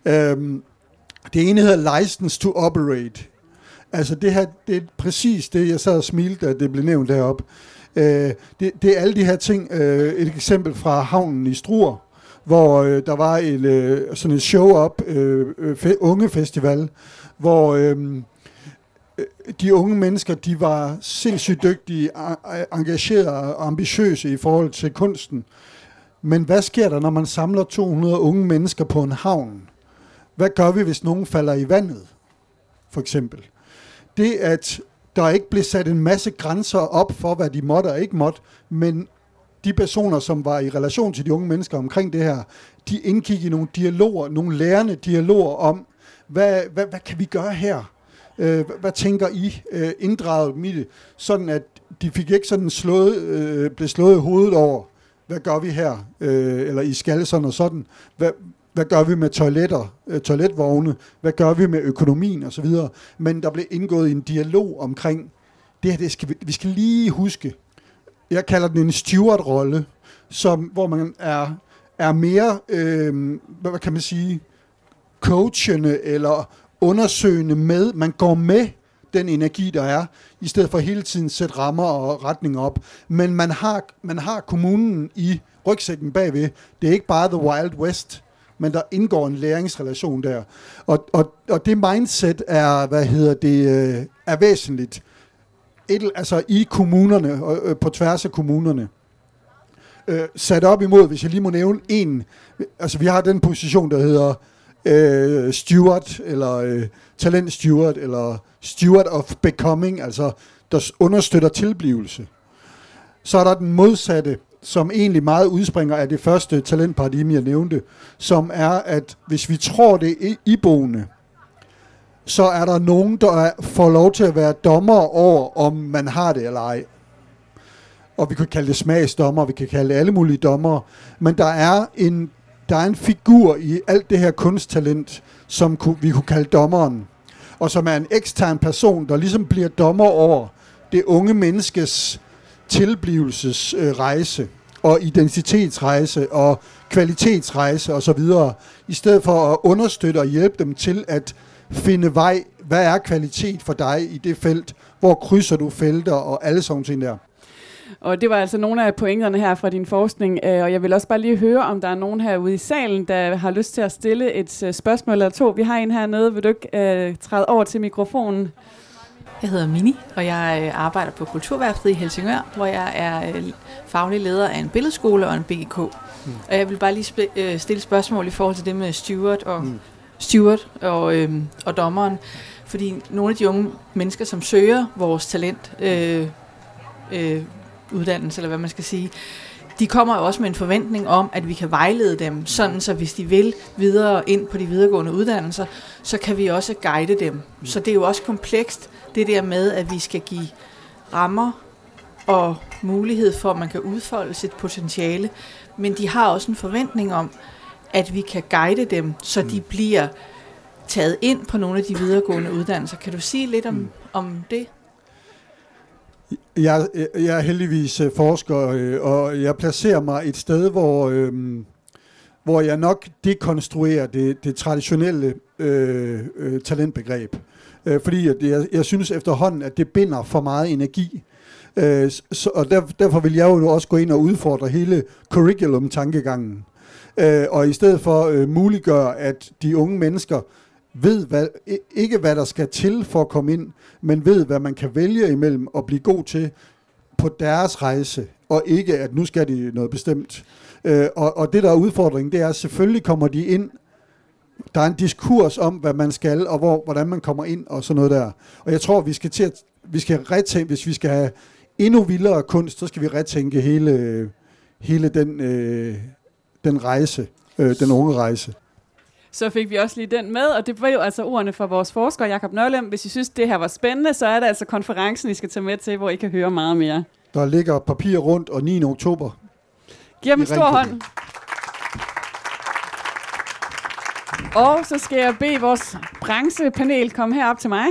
J: Ja. Øhm, det ene hedder License to Operate. Altså det her, det er præcis det, jeg sad og smilte, da det blev nævnt deroppe. Øh, det, det er alle de her ting. Øh, et eksempel fra havnen i Struer, hvor øh, der var et, øh, sådan et show-up, øh, øh, fe, unge festival, hvor øhm, øh, de unge mennesker, de var sindssygt dygtige, engagerede og ambitiøse i forhold til kunsten. Men hvad sker der, når man samler 200 unge mennesker på en havn? Hvad gør vi, hvis nogen falder i vandet, for eksempel? Det, at der ikke blev sat en masse grænser op for, hvad de måtte og ikke måtte, men de personer, som var i relation til de unge mennesker omkring det her, de indgik i nogle dialoger, nogle lærende dialoger om, hvad, hvad, hvad kan vi gøre her? Øh, hvad, hvad tænker I? Øh, inddraget dem i det, sådan at de fik ikke sådan slået, øh, blev slået i hovedet over, hvad gør vi her? Øh, eller I skal sådan og sådan. Hvad, hvad gør vi med toiletter, øh, toiletvogne? Hvad gør vi med økonomien osv.? Men der blev indgået en dialog omkring, det her, det skal vi, vi skal lige huske. Jeg kalder den en steward-rolle, som, hvor man er, er mere, øh, hvad kan man sige, coachende eller undersøgende med. Man går med den energi, der er, i stedet for hele tiden sætte rammer og retning op. Men man har, man har kommunen i rygsækken bagved. Det er ikke bare The Wild West, men der indgår en læringsrelation der. Og, og, og det mindset er, hvad hedder det, øh, er væsentligt. Et, altså i kommunerne, og, øh, på tværs af kommunerne. Øh, sat op imod, hvis jeg lige må nævne en, altså vi har den position, der hedder øh, steward, eller øh, talent steward, eller steward of becoming, altså der understøtter tilblivelse. Så er der den modsatte, som egentlig meget udspringer af det første talentparadigme, jeg nævnte, som er, at hvis vi tror det er iboende, så er der nogen, der er, får lov til at være dommer over, om man har det eller ej. Og vi kan kalde det smagsdommer, vi kan kalde det alle mulige dommer, men der er en, der er en figur i alt det her kunsttalent, som ku, vi kunne kalde dommeren, og som er en ekstern person, der ligesom bliver dommer over det unge menneskes tilblivelsesrejse og identitetsrejse og kvalitetsrejse og så videre, i stedet for at understøtte og hjælpe dem til at finde vej, hvad er kvalitet for dig i det felt, hvor krydser du felter og alle sådan ting der.
E: Og det var altså nogle af pointerne her fra din forskning, øh, og jeg vil også bare lige høre, om der er nogen herude i salen, der har lyst til at stille et øh, spørgsmål eller to. Vi har en hernede, vil du ikke øh, træde over til mikrofonen?
K: Jeg hedder Mini, og jeg arbejder på Kulturværftet i Helsingør, hvor jeg er faglig leder af en billedskole og en BGK. Mm. Og jeg vil bare lige sp- stille spørgsmål i forhold til det med steward og, mm steward og, øh, og dommeren. Fordi nogle af de unge mennesker, som søger vores talent, øh, øh, uddannelse, eller hvad man skal sige, de kommer jo også med en forventning om, at vi kan vejlede dem, sådan så hvis de vil videre ind på de videregående uddannelser, så kan vi også guide dem. Så det er jo også komplekst, det der med, at vi skal give rammer og mulighed for, at man kan udfolde sit potentiale, men de har også en forventning om, at vi kan guide dem, så de bliver taget ind på nogle af de videregående uddannelser. Kan du sige lidt om, om det?
J: Jeg, jeg er heldigvis øh, forsker, øh, og jeg placerer mig et sted, hvor, øh, hvor jeg nok dekonstruerer det, det traditionelle øh, øh, talentbegreb. Øh, fordi at jeg, jeg synes efterhånden, at det binder for meget energi. Øh, så, og der, derfor vil jeg jo også gå ind og udfordre hele curriculum-tankegangen. Øh, og i stedet for øh, muliggøre, at de unge mennesker ved hvad, ikke hvad der skal til for at komme ind, men ved hvad man kan vælge imellem og blive god til på deres rejse, og ikke at nu skal de noget bestemt. Øh, og, og det der er udfordringen, det er at selvfølgelig kommer de ind, der er en diskurs om, hvad man skal, og hvor, hvordan man kommer ind, og sådan noget der. Og jeg tror, vi skal til at, vi skal retænke, hvis vi skal have endnu vildere kunst, så skal vi retænke hele, hele den, øh, den rejse, øh, den unge rejse.
E: Så fik vi også lige den med, og det var jo altså ordene fra vores forsker, Jakob Nørlem. Hvis I synes, det her var spændende, så er det altså konferencen, I skal tage med til, hvor I kan høre meget mere.
J: Der ligger papir rundt, og 9. oktober.
E: Giv dem en stor hånd. Og så skal jeg bede vores branchepanel komme herop til mig.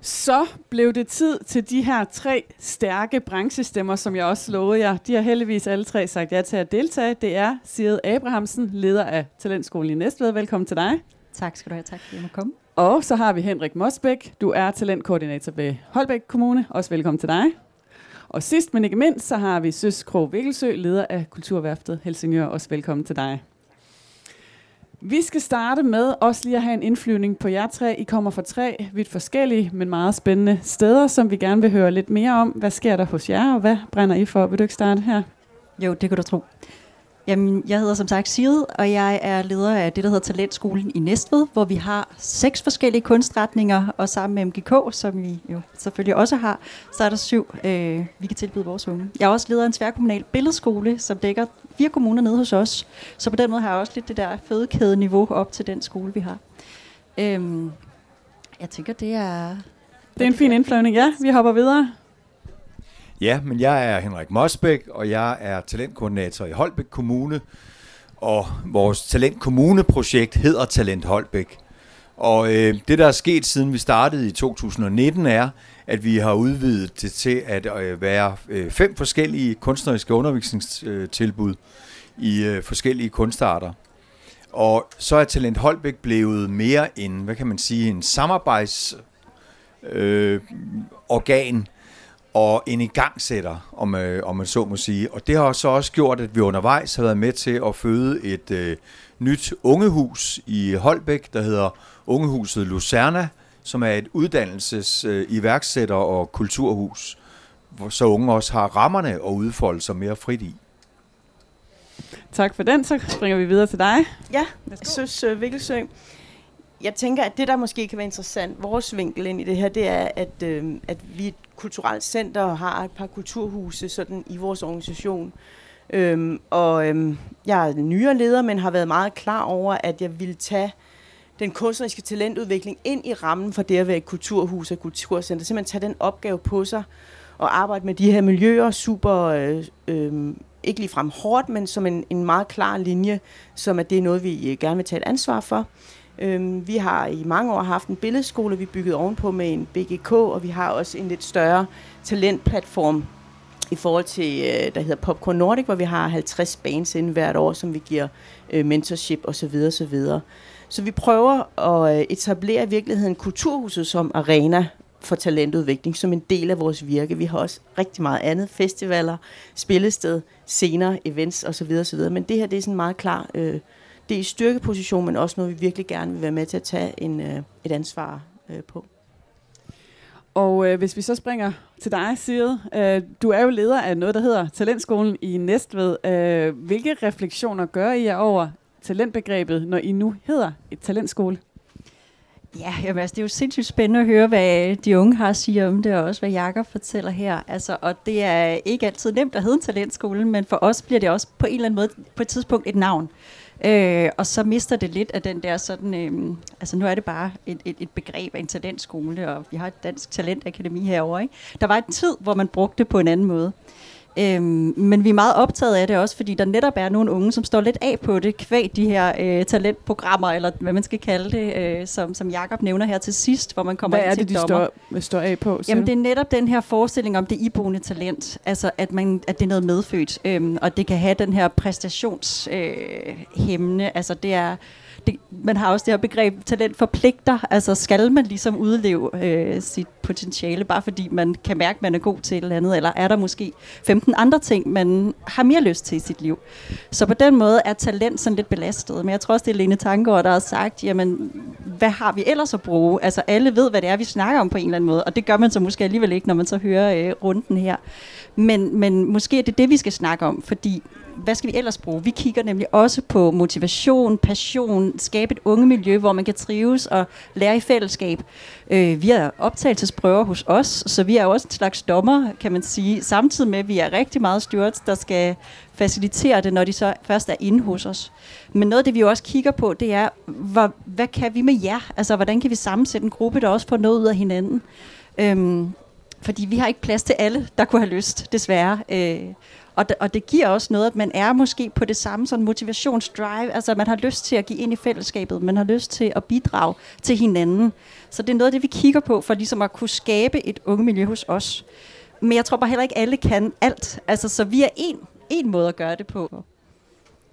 E: Så blev det tid til de her tre stærke branchestemmer, som jeg også lovede jer. De har heldigvis alle tre sagt ja til at deltage. Det er Sigrid Abrahamsen, leder af Talentskolen i Næstved. Velkommen til dig.
L: Tak skal du have. Tak fordi jeg må komme.
E: Og så har vi Henrik Mosbæk. Du er talentkoordinator ved Holbæk Kommune. Også velkommen til dig. Og sidst men ikke mindst, så har vi Søs Krog Vikkelsø, leder af Kulturværftet Helsingør. Også velkommen til dig. Vi skal starte med også lige at have en indflyvning på jer tre. I kommer fra tre vidt forskellige, men meget spændende steder, som vi gerne vil høre lidt mere om. Hvad sker der hos jer, og hvad brænder I for? Vil du ikke starte her?
L: Jo, det kan du tro. Jamen, jeg hedder som sagt Sigrid, og jeg er leder af det, der hedder Talentskolen i Næstved, hvor vi har seks forskellige kunstretninger, og sammen med MGK, som vi jo selvfølgelig også har, så er der syv, øh, vi kan tilbyde vores unge. Jeg er også leder af en tværkommunal billedskole, som dækker fire kommuner nede hos os, så på den måde har jeg også lidt det der fødekæde-niveau op til den skole, vi har. Øhm, jeg tænker, det er...
E: Det er en fin indflyvning, ja. Vi hopper videre.
I: Ja, men jeg er Henrik Mosbæk, og jeg er talentkoordinator i Holbæk Kommune. Og vores talentkommune-projekt hedder Talent Holbæk. Og øh, det, der er sket siden vi startede i 2019, er, at vi har udvidet det til at øh, være øh, fem forskellige kunstneriske undervisningstilbud i øh, forskellige kunstarter. Og så er Talent Holbæk blevet mere en, hvad kan man sige, en samarbejdsorgan øh, organ og en igangsætter, om, øh, om man så må sige. Og det har så også gjort, at vi undervejs har været med til at føde et øh, nyt ungehus i Holbæk, der hedder Ungehuset Lucerna, som er et uddannelses-, øh, iværksætter- og kulturhus, hvor så unge også har rammerne at udfolde sig mere frit i.
E: Tak for den. Så springer vi videre til dig.
M: Ja, jeg synes, uh, Vikkelsø, jeg tænker, at det, der måske kan være interessant, vores vinkel ind i det her, det er, at, øh, at vi er et kulturelt center og har et par kulturhuse sådan i vores organisation. Øhm, og øhm, jeg er nyere leder, men har været meget klar over, at jeg ville tage den kunstneriske talentudvikling ind i rammen for det at være et kulturhus og kulturcenter. Simpelthen tage den opgave på sig og arbejde med de her miljøer super, øh, øh, ikke ligefrem hårdt, men som en, en meget klar linje, som at det er noget, vi øh, gerne vil tage et ansvar for. Øhm, vi har i mange år haft en billedskole, vi byggede ovenpå med en BGK, og vi har også en lidt større talentplatform i forhold til, øh, der hedder Popcorn Nordic, hvor vi har 50 bands inden hvert år, som vi giver øh, mentorship osv. osv. Så vi prøver at øh, etablere i virkeligheden kulturhuset som arena for talentudvikling, som en del af vores virke. Vi har også rigtig meget andet, festivaler, spillested, scener, events osv. osv. Men det her det er sådan meget klar øh, det er i styrkeposition, men også noget, vi virkelig gerne vil være med til at tage en, øh, et ansvar øh, på.
E: Og øh, hvis vi så springer til dig, Sigrid. Øh, du er jo leder af noget, der hedder Talentskolen i Næstved. Øh, hvilke refleksioner gør I jer over talentbegrebet, når I nu hedder et talentskole?
L: Ja, jamen, altså, det er jo sindssygt spændende at høre, hvad de unge har at sige om det, og også hvad Jakob fortæller her. Altså, og det er ikke altid nemt at hedde en talentskole, men for os bliver det også på en eller anden måde på et tidspunkt et navn. Øh, Øh, og så mister det lidt af den der sådan, øh, altså nu er det bare et, et, et begreb af en talentskole, og vi har et dansk talentakademi herovre. Ikke? Der var en tid, hvor man brugte det på en anden måde. Øhm, men vi er meget optaget af det også, fordi der netop er nogle unge, som står lidt af på det, kvæg de her øh, talentprogrammer, eller hvad man skal kalde det, øh, som, som Jakob nævner her til sidst, hvor man kommer
E: Hvad
L: ind
E: er
L: til
E: det, de
L: dommer.
E: står, står af på? siger
L: Jamen det er netop den her forestilling om det iboende talent, altså at, man, at det er noget medfødt, øhm, og det kan have den her præstationshæmmende, øh, altså det er, det, man har også det her begreb, talent forpligter, altså skal man ligesom udleve øh, sit potentiale, bare fordi man kan mærke, at man er god til et eller andet, eller er der måske 15 andre ting, man har mere lyst til i sit liv. Så på den måde er talent sådan lidt belastet, men jeg tror også, det er Lene Tangård, der har sagt, jamen, hvad har vi ellers at bruge? Altså alle ved, hvad det er, vi snakker om på en eller anden måde, og det gør man så måske alligevel ikke, når man så hører øh, runden her. Men, men måske er det det, vi skal snakke om, fordi hvad skal vi ellers bruge? Vi kigger nemlig også på motivation, passion, skabe et unge miljø, hvor man kan trives og lære i fællesskab. Øh, vi har optagelsesprøver hos os, så vi er jo også en slags dommer, kan man sige, samtidig med, at vi er rigtig meget stewards, der skal facilitere det, når de så først er inde hos os. Men noget af det, vi også kigger på, det er, hvor, hvad kan vi med jer? Altså, hvordan kan vi sammensætte en gruppe, der også får noget ud af hinanden? Øhm, fordi vi har ikke plads til alle, der kunne have lyst, desværre. Øh, og, og det giver også noget, at man er måske på det samme sådan motivationsdrive, altså man har lyst til at give ind i fællesskabet, man har lyst til at bidrage til hinanden. Så det er noget af det, vi kigger på, for ligesom at kunne skabe et unge miljø hos os. Men jeg tror bare heller ikke, alle kan alt. Altså, så vi er en, en måde at gøre det på.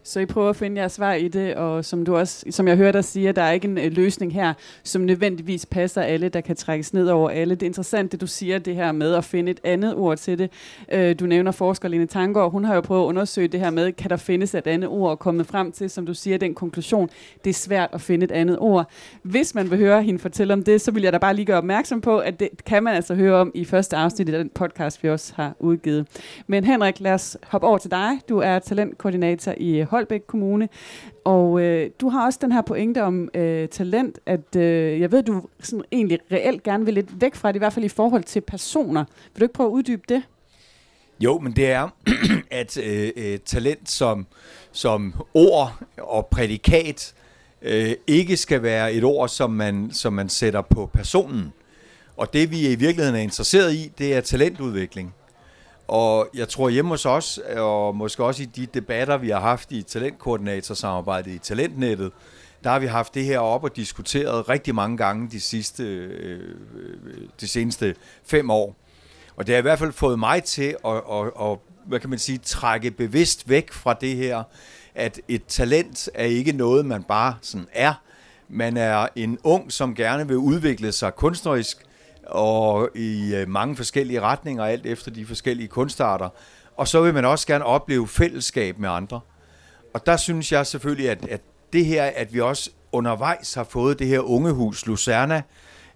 E: Så I prøver at finde jeres svar i det, og som du også, som jeg hører dig sige, der er ikke en øh, løsning her, som nødvendigvis passer alle, der kan trækkes ned over alle. Det er interessant, det du siger, det her med at finde et andet ord til det. Øh, du nævner forsker Lene Tangård, hun har jo prøvet at undersøge det her med, kan der findes et andet ord, og kommet frem til, som du siger, den konklusion, det er svært at finde et andet ord. Hvis man vil høre hende fortælle om det, så vil jeg da bare lige gøre opmærksom på, at det kan man altså høre om i første afsnit af den podcast, vi også har udgivet. Men Henrik, lad os hoppe over til dig. Du er talentkoordinator i Holbæk Kommune, og øh, du har også den her pointe om øh, talent, at øh, jeg ved, du sådan egentlig reelt gerne vil lidt væk fra det, i hvert fald i forhold til personer. Vil du ikke prøve at uddybe det?
I: Jo, men det er, at øh, øh, talent som, som ord og prædikat øh, ikke skal være et ord, som man, som man sætter på personen. Og det, vi i virkeligheden er interesseret i, det er talentudvikling. Og jeg tror hjemme hos os, og måske også i de debatter, vi har haft i talentkoordinatorsamarbejdet i Talentnettet, der har vi haft det her op og diskuteret rigtig mange gange de, sidste, øh, de seneste fem år. Og det har i hvert fald fået mig til at, at, at hvad kan man sige, trække bevidst væk fra det her, at et talent er ikke noget, man bare sådan er. Man er en ung, som gerne vil udvikle sig kunstnerisk, og i øh, mange forskellige retninger, alt efter de forskellige kunstarter. Og så vil man også gerne opleve fællesskab med andre. Og der synes jeg selvfølgelig, at, at det her, at vi også undervejs har fået det her ungehus Lucerna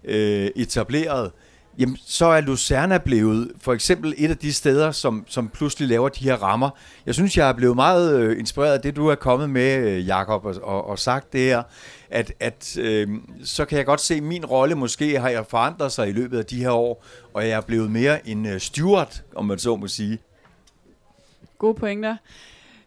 I: øh, etableret, jamen så er Lucerna blevet for eksempel et af de steder, som, som pludselig laver de her rammer. Jeg synes, jeg er blevet meget øh, inspireret af det, du er kommet med, øh, Jakob, og, og, og sagt det her, at, at øh, så kan jeg godt se, at min rolle måske har jeg forandret sig i løbet af de her år, og jeg er blevet mere en øh, steward, om man så må sige.
E: Gode pointer.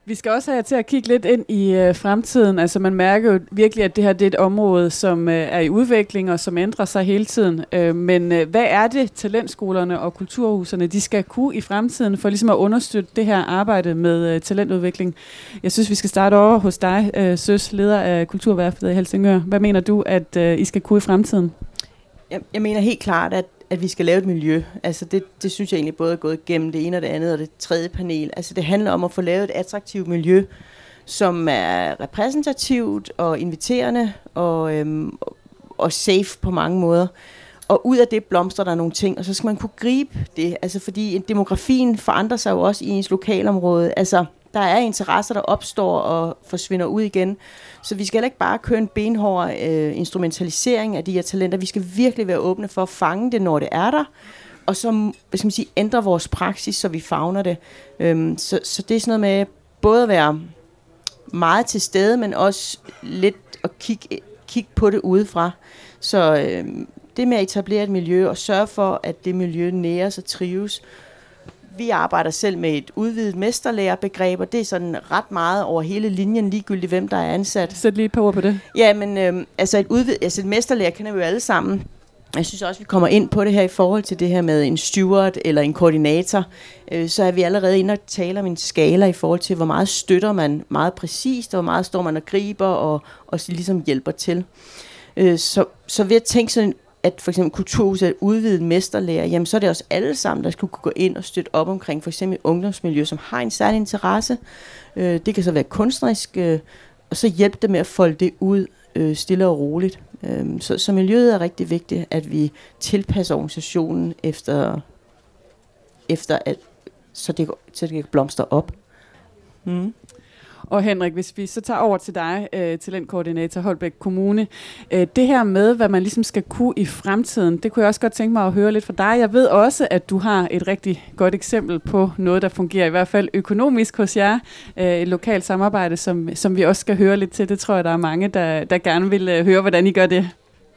E: Vi skal også have til at kigge lidt ind i øh, fremtiden. Altså man mærker jo virkelig, at det her det er et område, som øh, er i udvikling og som ændrer sig hele tiden. Øh, men øh, hvad er det, talentskolerne og kulturhuserne de skal kunne i fremtiden for ligesom at understøtte det her arbejde med øh, talentudvikling? Jeg synes, vi skal starte over hos dig, øh, Søs, leder af Kulturværftet i Helsingør. Hvad mener du, at øh, I skal kunne i fremtiden?
M: Jeg, jeg mener helt klart, at, at vi skal lave et miljø. Altså det, det synes jeg egentlig både er gået gennem det ene og det andet og det tredje panel. Altså det handler om at få lavet et attraktivt miljø, som er repræsentativt og inviterende og, øhm, og safe på mange måder. Og ud af det blomstrer der nogle ting, og så skal man kunne gribe det. Altså fordi demografien forandrer sig jo også i ens lokalområde. Altså der er interesser, der opstår og forsvinder ud igen. Så vi skal heller ikke bare køre en benhård øh, instrumentalisering af de her talenter. Vi skal virkelig være åbne for at fange det, når det er der. Og så hvad skal man sige, ændre vores praksis, så vi fagner det. Øhm, så, så det er sådan noget med både at være meget til stede, men også lidt at kigge, kigge på det udefra. Så øh, det med at etablere et miljø og sørge for, at det miljø næres og trives. Vi arbejder selv med et udvidet mesterlærerbegreb, og det er sådan ret meget over hele linjen, ligegyldigt hvem der er ansat.
E: Sæt lige et par ord på det.
M: Ja, men øh, altså, et udvid, altså et mesterlærer kender vi jo alle sammen. Jeg synes også, vi kommer ind på det her i forhold til det her med en steward eller en koordinator. Øh, så er vi allerede inde og tale om en skala i forhold til, hvor meget støtter man meget præcist, og hvor meget står man og griber og, og ligesom hjælper til. Øh, så, så ved at tænke sådan, at for eksempel kulturhuset er udvidet mesterlærer, jamen så er det også alle sammen, der skulle kunne gå ind og støtte op omkring for eksempel ungdomsmiljø, som har en særlig interesse. Øh, det kan så være kunstnerisk, øh, og så hjælpe dem med at folde det ud øh, stille og roligt. Øh, så, så miljøet er rigtig vigtigt, at vi tilpasser organisationen efter, efter at, så det, så det kan blomstre op.
E: Mm. Og Henrik, hvis vi så tager over til dig, øh, talentkoordinator Holbæk Kommune. Øh, det her med, hvad man ligesom skal kunne i fremtiden, det kunne jeg også godt tænke mig at høre lidt fra dig. Jeg ved også, at du har et rigtig godt eksempel på noget, der fungerer i hvert fald økonomisk hos jer. Øh, et lokalt samarbejde, som, som vi også skal høre lidt til. Det tror jeg, der er mange, der, der gerne vil øh, høre, hvordan I gør det.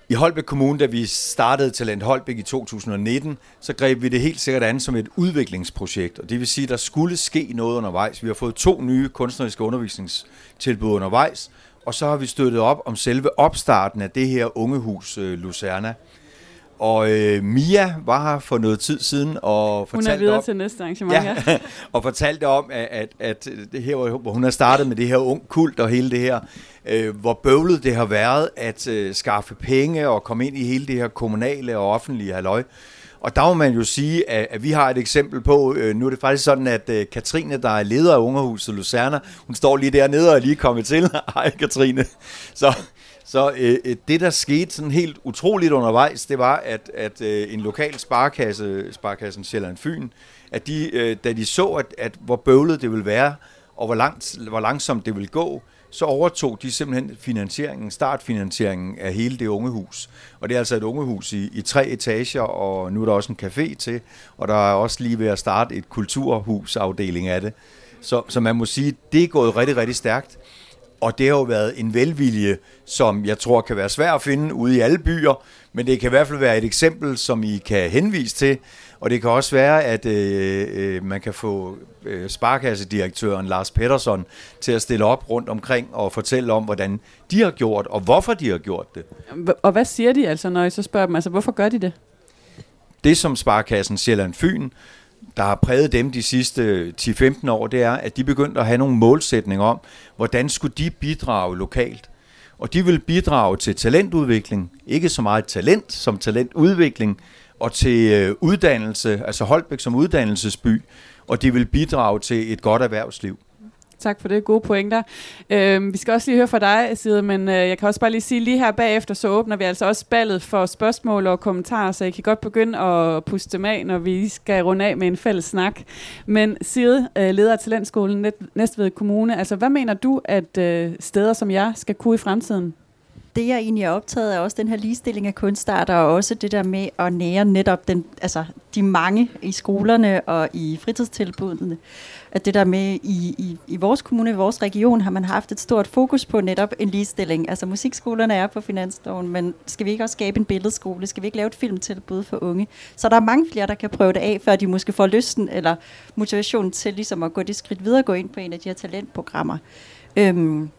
I: I Holbæk Kommune, da vi startede Talent Holbæk i 2019, så greb vi det helt sikkert an som et udviklingsprojekt. Og det vil sige, at der skulle ske noget undervejs. Vi har fået to nye kunstneriske undervisningstilbud undervejs, og så har vi støttet op om selve opstarten af det her ungehus øh, Lucerna. Og øh, Mia var her for noget tid siden og fortalte
E: Hun er videre
I: om,
E: til næste arrangement, ja.
I: ja. og fortalte om, at, at, at det her, hvor hun har startet med det her ung kult og hele det her, øh, hvor bøvlet det har været at øh, skaffe penge og komme ind i hele det her kommunale og offentlige halløj. Og der må man jo sige, at, at vi har et eksempel på, øh, nu er det faktisk sådan, at øh, Katrine, der er leder af Ungerhuset Lucerna, hun står lige dernede og er lige kommet til. Hej Katrine. Så, så øh, øh, det, der skete sådan helt utroligt undervejs, det var, at, at øh, en lokal sparkasse, Sparkassen Sjælland Fyn, at de, øh, da de så, at, at hvor bøvlet det ville være, og hvor, langt, hvor langsomt det ville gå, så overtog de simpelthen finansieringen, startfinansieringen af hele det ungehus. Og det er altså et ungehus i, i tre etager, og nu er der også en café til, og der er også lige ved at starte et kulturhusafdeling af det. Så, så man må sige, det er gået rigtig, rigtig stærkt. Og det har jo været en velvilje, som jeg tror kan være svær at finde ude i alle byer, men det kan i hvert fald være et eksempel, som I kan henvise til. Og det kan også være, at øh, øh, man kan få øh, sparkassedirektøren Lars Pettersson til at stille op rundt omkring og fortælle om, hvordan de har gjort, og hvorfor de har gjort det.
E: Og hvad siger de altså, når I så spørger dem? Altså, hvorfor gør de det?
I: Det, som Sparkassen Sjælland Fyn der har præget dem de sidste 10-15 år, det er, at de begyndte at have nogle målsætninger om, hvordan skulle de bidrage lokalt. Og de vil bidrage til talentudvikling, ikke så meget talent som talentudvikling, og til øh, uddannelse, altså Holbæk som uddannelsesby, og de vil bidrage til et godt erhvervsliv.
E: Tak for det. Gode pointer. Øhm, vi skal også lige høre fra dig, Sid, men øh, jeg kan også bare lige sige, lige her bagefter, så åbner vi altså også ballet for spørgsmål og kommentarer, så I kan godt begynde at puste dem af, når vi skal runde af med en fælles snak. Men Sid, øh, leder af Talentskolen Næstved Kommune, altså hvad mener du, at øh, steder som jer skal kunne i fremtiden?
L: det, jeg egentlig er optaget af, er også den her ligestilling af kunstarter, og også det der med at nære netop den, altså, de mange i skolerne og i fritidstilbudene. At det der med, i, i, i vores kommune, i vores region, har man haft et stort fokus på netop en ligestilling. Altså musikskolerne er på finansloven, men skal vi ikke også skabe en billedskole? Skal vi ikke lave et filmtilbud for unge? Så der er mange flere, der kan prøve det af, før de måske får lysten eller motivationen til ligesom at gå det skridt videre, gå ind på en af de her talentprogrammer. Øhm,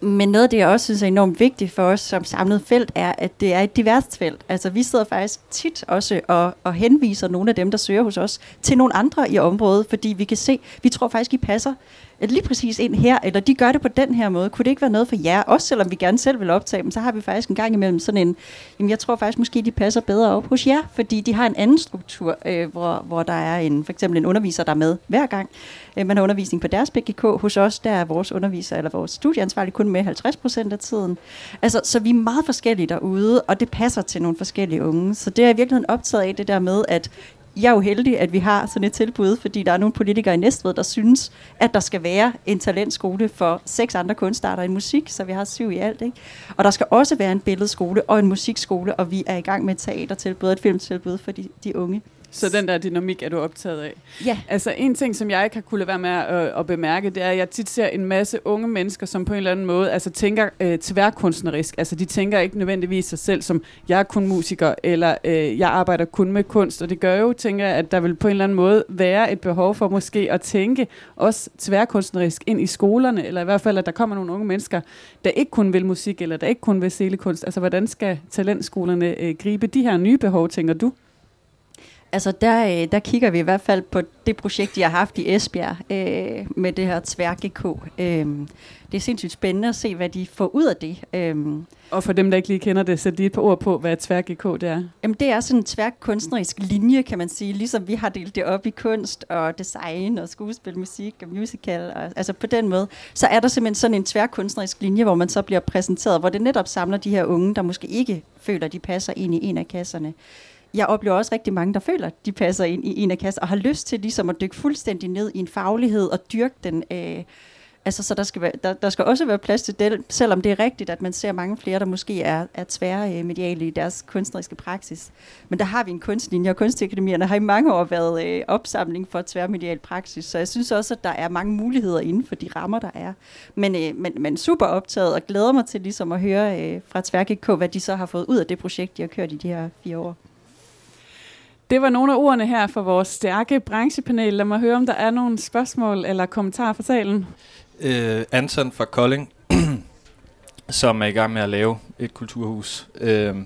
L: men noget af det, jeg også synes er enormt vigtigt for os som samlet felt, er, at det er et diverst felt. Altså vi sidder faktisk tit også og, og henviser nogle af dem, der søger hos os, til nogle andre i området, fordi vi kan se, vi tror faktisk, I passer lige præcis ind her, eller de gør det på den her måde. Kunne det ikke være noget for jer? Også selvom vi gerne selv vil optage dem, så har vi faktisk en gang imellem sådan en, jamen jeg tror faktisk måske, de passer bedre op hos jer, fordi de har en anden struktur, øh, hvor, hvor der er en, for eksempel en underviser, der er med hver gang. Øh, man har undervisning på deres BGK. Hos os, der er vores underviser, eller vores studieansvarlige kun med 50 procent af tiden. Altså, så vi er meget forskellige derude, og det passer til nogle forskellige unge. Så det er i virkeligheden optaget af det der med, at jeg er jo heldig, at vi har sådan et tilbud, fordi der er nogle politikere i Næstved, der synes, at der skal være en talentskole for seks andre kunstarter i musik, så vi har syv i alt. Ikke? Og der skal også være en billedskole og en musikskole, og vi er i gang med et teatertilbud og et filmtilbud for de, de unge.
E: Så den der dynamik er du optaget af.
L: Ja.
E: Altså en ting, som jeg ikke har kunne lade være med at, at bemærke, det er, at jeg tit ser en masse unge mennesker, som på en eller anden måde altså, tænker øh, tværkunstnerisk. Altså de tænker ikke nødvendigvis sig selv som, jeg er kun musiker, eller øh, jeg arbejder kun med kunst. Og det gør jo, tænker jeg, at der vil på en eller anden måde være et behov for måske at tænke også tværkunstnerisk ind i skolerne, eller i hvert fald, at der kommer nogle unge mennesker, der ikke kun vil musik, eller der ikke kun vil scenekunst. Altså hvordan skal talentskolerne øh, gribe de her nye behov, tænker du?
L: Altså der, øh, der kigger vi i hvert fald på det projekt, de har haft i Esbjerg øh, med det her tvær-GK. Øh, det er sindssygt spændende at se, hvad de får ud af det. Øh,
E: Og for dem, der ikke lige kender det, sæt lige et par ord på, hvad tvær-GK det er.
L: Jamen, det er sådan en tværkunstnerisk linje, kan man sige. Ligesom vi har delt det op i kunst og design og skuespil, musik og musical. Og, altså på den måde. Så er der simpelthen sådan en tværkunstnerisk linje, hvor man så bliver præsenteret, hvor det netop samler de her unge, der måske ikke føler, de passer ind i en af kasserne. Jeg oplever også rigtig mange, der føler, at de passer ind i en af kasser, og har lyst til ligesom at dykke fuldstændig ned i en faglighed og dyrke den. Øh, altså, så der skal, være, der, der skal også være plads til det, selvom det er rigtigt, at man ser mange flere, der måske er, er tværmediale øh, i deres kunstneriske praksis. Men der har vi en kunstlinje, og kunstakademierne har i mange år været øh, opsamling for tværmedial praksis, så jeg synes også, at der er mange muligheder inden for de rammer, der er. Men, øh, men, men super optaget, og glæder mig til ligesom at høre øh, fra TværGK, hvad de så har fået ud af det projekt, de har kørt i de her fire år.
E: Det var nogle af ordene her for vores stærke branchepanel. Lad mig høre, om der er nogle spørgsmål eller kommentarer fra salen.
G: Øh, Anton fra Kolding, som er i gang med at lave et kulturhus. Øh,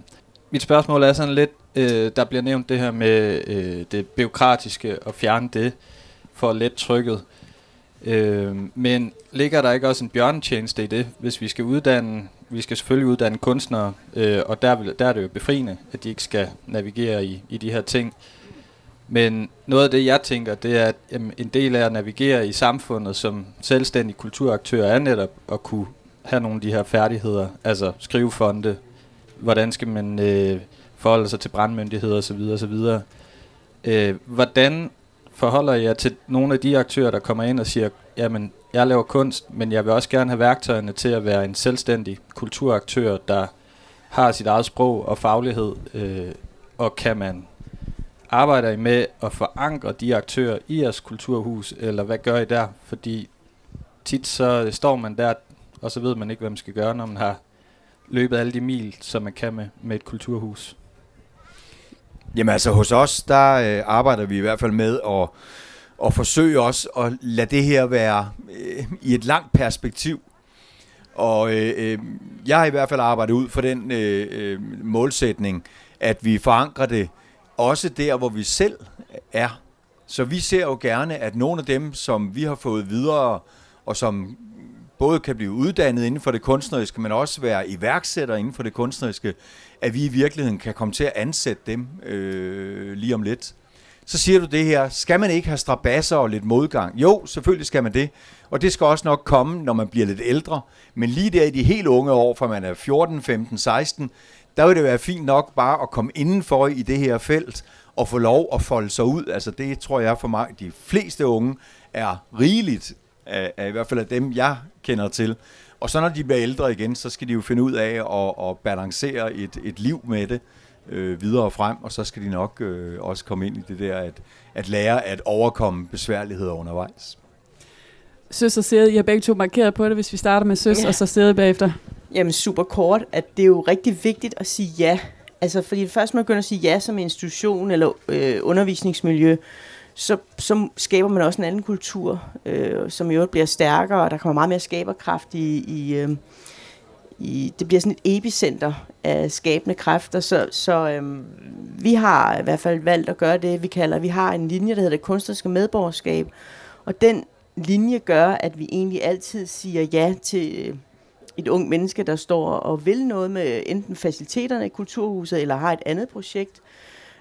G: mit spørgsmål er sådan lidt, øh, der bliver nævnt det her med øh, det byråkratiske og fjerne det for at lette trykket. Øh, men ligger der ikke også en bjørnetjeneste i det, hvis vi skal uddanne, vi skal selvfølgelig uddanne kunstnere, øh, og der, vil, der er det jo befriende, at de ikke skal navigere i, i de her ting. Men noget af det, jeg tænker, det er, at jamen, en del af at navigere i samfundet som selvstændig kulturaktør er netop at kunne have nogle af de her færdigheder, altså skrivefonde, hvordan skal man øh, forholde sig til brandmyndigheder osv. osv. Øh, hvordan forholder jeg til nogle af de aktører, der kommer ind og siger, jamen, jeg laver kunst, men jeg vil også gerne have værktøjerne til at være en selvstændig kulturaktør, der har sit eget sprog og faglighed, øh, og kan man arbejder I med at forankre de aktører i jeres kulturhus, eller hvad gør I der? Fordi tit så står man der, og så ved man ikke, hvad man skal gøre, når man har løbet alle de mil, som man kan med, med et kulturhus.
I: Jamen altså hos os, der øh, arbejder vi i hvert fald med at, og forsøge også at lade det her være øh, i et langt perspektiv. Og øh, øh, jeg har i hvert fald arbejdet ud for den øh, øh, målsætning, at vi forankrer det også der, hvor vi selv er. Så vi ser jo gerne, at nogle af dem, som vi har fået videre, og som både kan blive uddannet inden for det kunstneriske, men også være iværksætter inden for det kunstneriske, at vi i virkeligheden kan komme til at ansætte dem øh, lige om lidt. Så siger du det her, skal man ikke have strabasser og lidt modgang? Jo, selvfølgelig skal man det, og det skal også nok komme, når man bliver lidt ældre. Men lige der i de helt unge år, fra man er 14, 15, 16, der vil det være fint nok bare at komme indenfor i det her felt og få lov at folde sig ud. Altså det tror jeg for mig, de fleste unge er rigeligt, af, af i hvert fald af dem, jeg kender til. Og så når de bliver ældre igen, så skal de jo finde ud af at, at balancere et, et liv med det øh, videre frem, og så skal de nok øh, også komme ind i det der, at, at lære at overkomme besværligheder undervejs.
E: Søs og Sæde, I har begge to markeret på det, hvis vi starter med Søs,
M: Ja.
E: og så Sæde bagefter.
M: Jamen super kort, at det er jo rigtig vigtigt at sige ja. Altså fordi det først man begynder at sige ja som institution eller øh, undervisningsmiljø, så, så skaber man også en anden kultur, øh, som i øvrigt bliver stærkere, og der kommer meget mere skaberkraft i, i, øh, i det bliver sådan et epicenter af skabende kræfter, så, så øhm, vi har i hvert fald valgt at gøre det, vi kalder, vi har en linje, der hedder det kunstneriske medborgerskab, og den linje gør, at vi egentlig altid siger ja til øh, et ung menneske, der står og vil noget med enten faciliteterne i kulturhuset, eller har et andet projekt.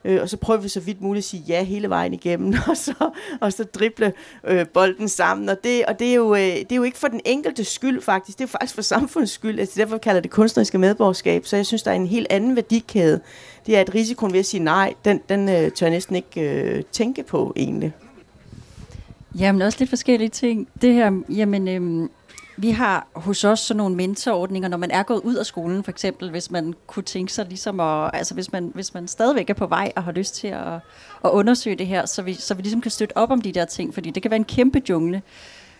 M: Øh, og så prøver vi så vidt muligt at sige ja hele vejen igennem, og så, og så drible øh, bolden sammen. Og, det, og det, er jo, øh, det er jo ikke for den enkelte skyld faktisk, det er jo faktisk for samfundets skyld. Altså, derfor kalder det kunstneriske medborgerskab. Så jeg synes, der er en helt anden værdikæde. Det er, at risikoen ved at sige nej, den, den øh, tør jeg næsten ikke øh, tænke på egentlig.
L: Jamen også lidt forskellige ting. Det her, jamen, øhm, vi har hos os sådan nogle mentorordninger, når man er gået ud af skolen, for eksempel, hvis man kunne tænke sig ligesom at, altså hvis man, hvis man stadigvæk er på vej og har lyst til at, at undersøge det her, så vi, så vi ligesom kan støtte op om de der ting, fordi det kan være en kæmpe jungle.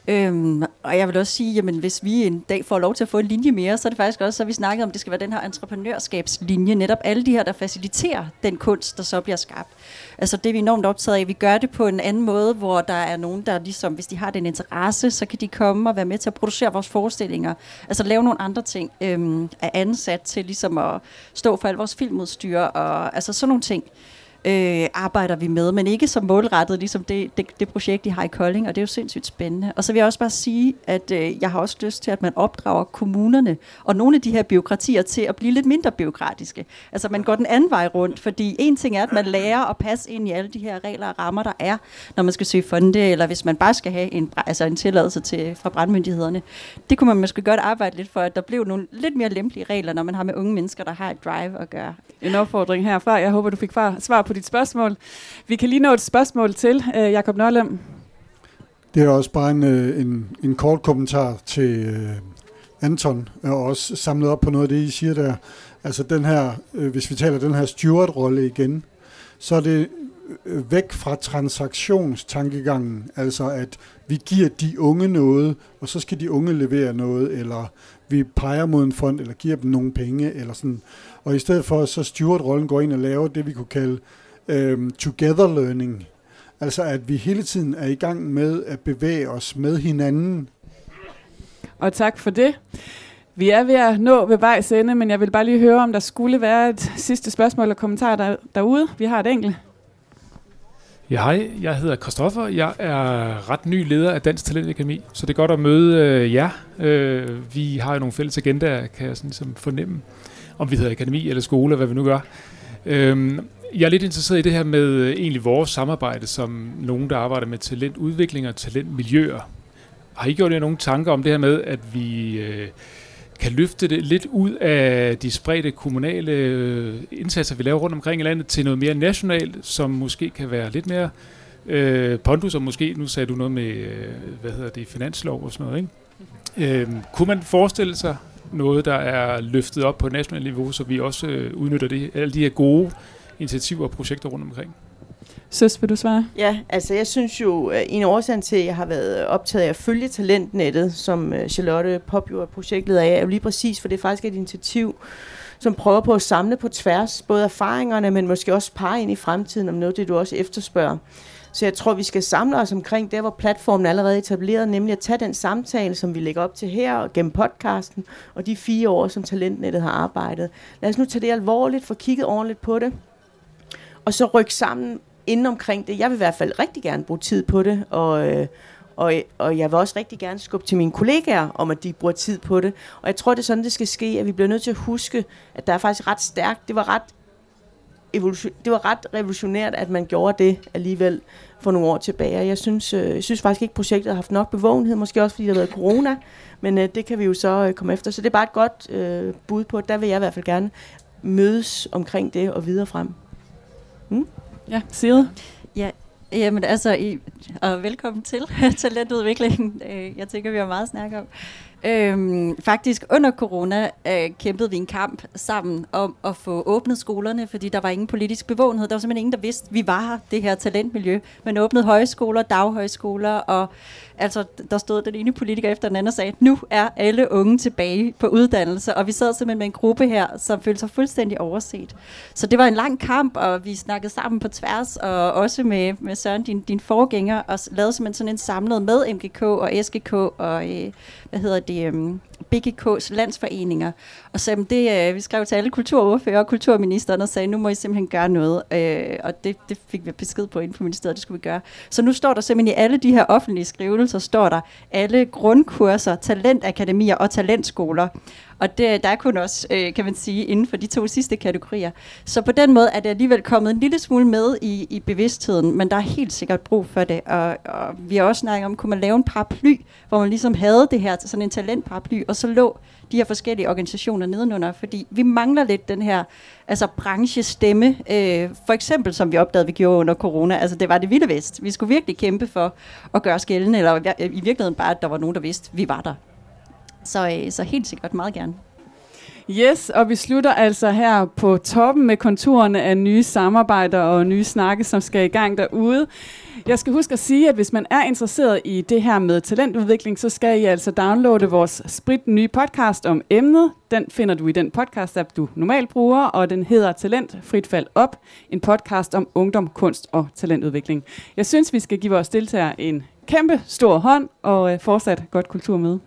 L: Øhm, og jeg vil også sige, jamen hvis vi en dag får lov til at få en linje mere, så er det faktisk også, så vi snakkede om, at det skal være den her entreprenørskabslinje, netop alle de her, der faciliterer den kunst, der så bliver skabt. Altså det er vi enormt optaget af. Vi gør det på en anden måde, hvor der er nogen, der ligesom, hvis de har den interesse, så kan de komme og være med til at producere vores forestillinger. Altså lave nogle andre ting, øhm, er ansat til ligesom at stå for al vores filmudstyr, og altså sådan nogle ting øh, arbejder vi med, men ikke så målrettet, ligesom det, det, det projekt, de har i Kolding, og det er jo sindssygt spændende. Og så vil jeg også bare sige, at øh, jeg har også lyst til, at man opdrager kommunerne og nogle af de her byråkratier til at blive lidt mindre byråkratiske. Altså man går den anden vej rundt, fordi en ting er, at man lærer at passe ind i alle de her regler og rammer, der er, når man skal søge fonde, eller hvis man bare skal have en, altså en tilladelse til, fra brandmyndighederne. Det kunne man måske godt arbejde lidt for, at der blev nogle lidt mere lempelige regler, når man har med unge mennesker, der har et drive at gøre.
E: En opfordring herfra. Jeg håber, du fik svar på dit spørgsmål. Vi kan lige nå et spørgsmål til. øh, Jakob Nørlem.
J: Det er også bare en, øh, en, en kort kommentar til øh, Anton, og også samlet op på noget af det, I siger der. Altså den her, øh, hvis vi taler den her steward-rolle igen, så er det øh, væk fra transaktionstankegangen, altså at vi giver de unge noget, og så skal de unge levere noget, eller vi peger mod en fond, eller giver dem nogle penge, eller sådan. Og i stedet for, så steward-rollen går ind og laver det, vi kunne kalde um, together learning. Altså at vi hele tiden er i gang med at bevæge os med hinanden.
E: Og tak for det. Vi er ved at nå ved vejs ende, men jeg vil bare lige høre, om der skulle være et sidste spørgsmål eller kommentar der, derude. Vi har et enkelt.
N: Ja, hej. Jeg hedder Kristoffer. Jeg er ret ny leder af Dansk Talent Akademi, så det er godt at møde øh, jer. Øh, vi har jo nogle fælles agendaer, kan jeg sådan ligesom fornemme, om vi hedder akademi eller skole, hvad vi nu gør. Øhm, jeg er lidt interesseret i det her med øh, egentlig vores samarbejde som nogen, der arbejder med talentudvikling og talentmiljøer. Har I gjort jer nogle tanker om det her med, at vi øh, kan løfte det lidt ud af de spredte kommunale øh, indsatser, vi laver rundt omkring i landet, til noget mere nationalt, som måske kan være lidt mere øh, pondus, og måske, nu sagde du noget med, øh, hvad hedder det, finanslov og sådan noget, ikke? Øh, kunne man forestille sig noget, der er løftet op på nationalt niveau, så vi også øh, udnytter det, alle de her gode initiativer og projekter rundt omkring.
E: Søs, vil du svare?
M: Ja, altså jeg synes jo, at en af årsagen til, at jeg har været optaget af at følge talentnettet, som øh, Charlotte Pop jo er projektleder af, er jo lige præcis, for det er faktisk et initiativ, som prøver på at samle på tværs både erfaringerne, men måske også pege ind i fremtiden om noget, det du også efterspørger. Så jeg tror, vi skal samle os omkring der, hvor platformen er allerede etableret, nemlig at tage den samtale, som vi lægger op til her og gennem podcasten, og de fire år, som Talentnettet har arbejdet. Lad os nu tage det alvorligt, få kigget ordentligt på det, og så rykke sammen inden omkring det. Jeg vil i hvert fald rigtig gerne bruge tid på det, og, øh, og, og jeg vil også rigtig gerne skubbe til mine kollegaer om, at de bruger tid på det. Og jeg tror, det er sådan, det skal ske, at vi bliver nødt til at huske, at der er faktisk ret stærkt. Det var ret evolution, det var ret revolutionært, at man gjorde det alligevel for nogle år tilbage. Jeg synes, øh, jeg synes faktisk ikke, at projektet har haft nok bevågenhed, måske også fordi der har været corona, men øh, det kan vi jo så øh, komme efter. Så det er bare et godt øh, bud på, der vil jeg i hvert fald gerne mødes omkring det og videre frem.
E: Mm? Ja, Sire?
L: Ja, Jamen altså, i, og velkommen til talentudviklingen. Øh, jeg tænker, vi har meget at snakke om. Øhm, faktisk under corona øh, kæmpede vi en kamp sammen om at få åbnet skolerne, fordi der var ingen politisk bevågenhed. Der var simpelthen ingen, der vidste, at vi var det her talentmiljø. Man åbnede højskoler, daghøjskoler, og altså, der stod den ene politiker efter den anden og sagde, nu er alle unge tilbage på uddannelse, og vi sad simpelthen med en gruppe her, som følte sig fuldstændig overset. Så det var en lang kamp, og vi snakkede sammen på tværs, og også med, med Søren, din, din forgænger, og lavede simpelthen sådan en samlet med MGK og SGK og, øh, hvad hedder det, øhm, BGK's landsforeninger, og så det, øh, vi skrev til alle kulturordfører og kulturministeren og sagde, nu må I simpelthen gøre noget, Øh, og det, det fik vi besked på inden for ministeriet, det skulle vi gøre. Så nu står der simpelthen i alle de her offentlige skrivelser, står der alle grundkurser, talentakademier og talentskoler, og det, der er kun også, øh, kan man sige, inden for de to sidste kategorier. Så på den måde er det alligevel kommet en lille smule med i, i bevidstheden, men der er helt sikkert brug for det. Og, og vi har også snakket om, kunne man lave en paraply, hvor man ligesom havde det her, sådan en talentparaply, og så lå de her forskellige organisationer nedenunder, fordi vi mangler lidt den her altså branchestemme, øh, for eksempel som vi opdagede, vi gjorde under corona, altså det var det vilde vest. Vi skulle virkelig kæmpe for at gøre skælden, eller i virkeligheden bare, at der var nogen, der vidste, vi var der. Så, øh, så helt sikkert meget gerne.
E: Yes, og vi slutter altså her på toppen med konturerne af nye samarbejder og nye snakke, som skal i gang derude. Jeg skal huske at sige, at hvis man er interesseret i det her med talentudvikling, så skal I altså downloade vores sprit nye podcast om emnet. Den finder du i den podcast-app, du normalt bruger, og den hedder Talent Frit Fald Op, en podcast om ungdom, kunst og talentudvikling. Jeg synes, vi skal give vores deltagere en kæmpe stor hånd og øh, fortsat godt kultur med.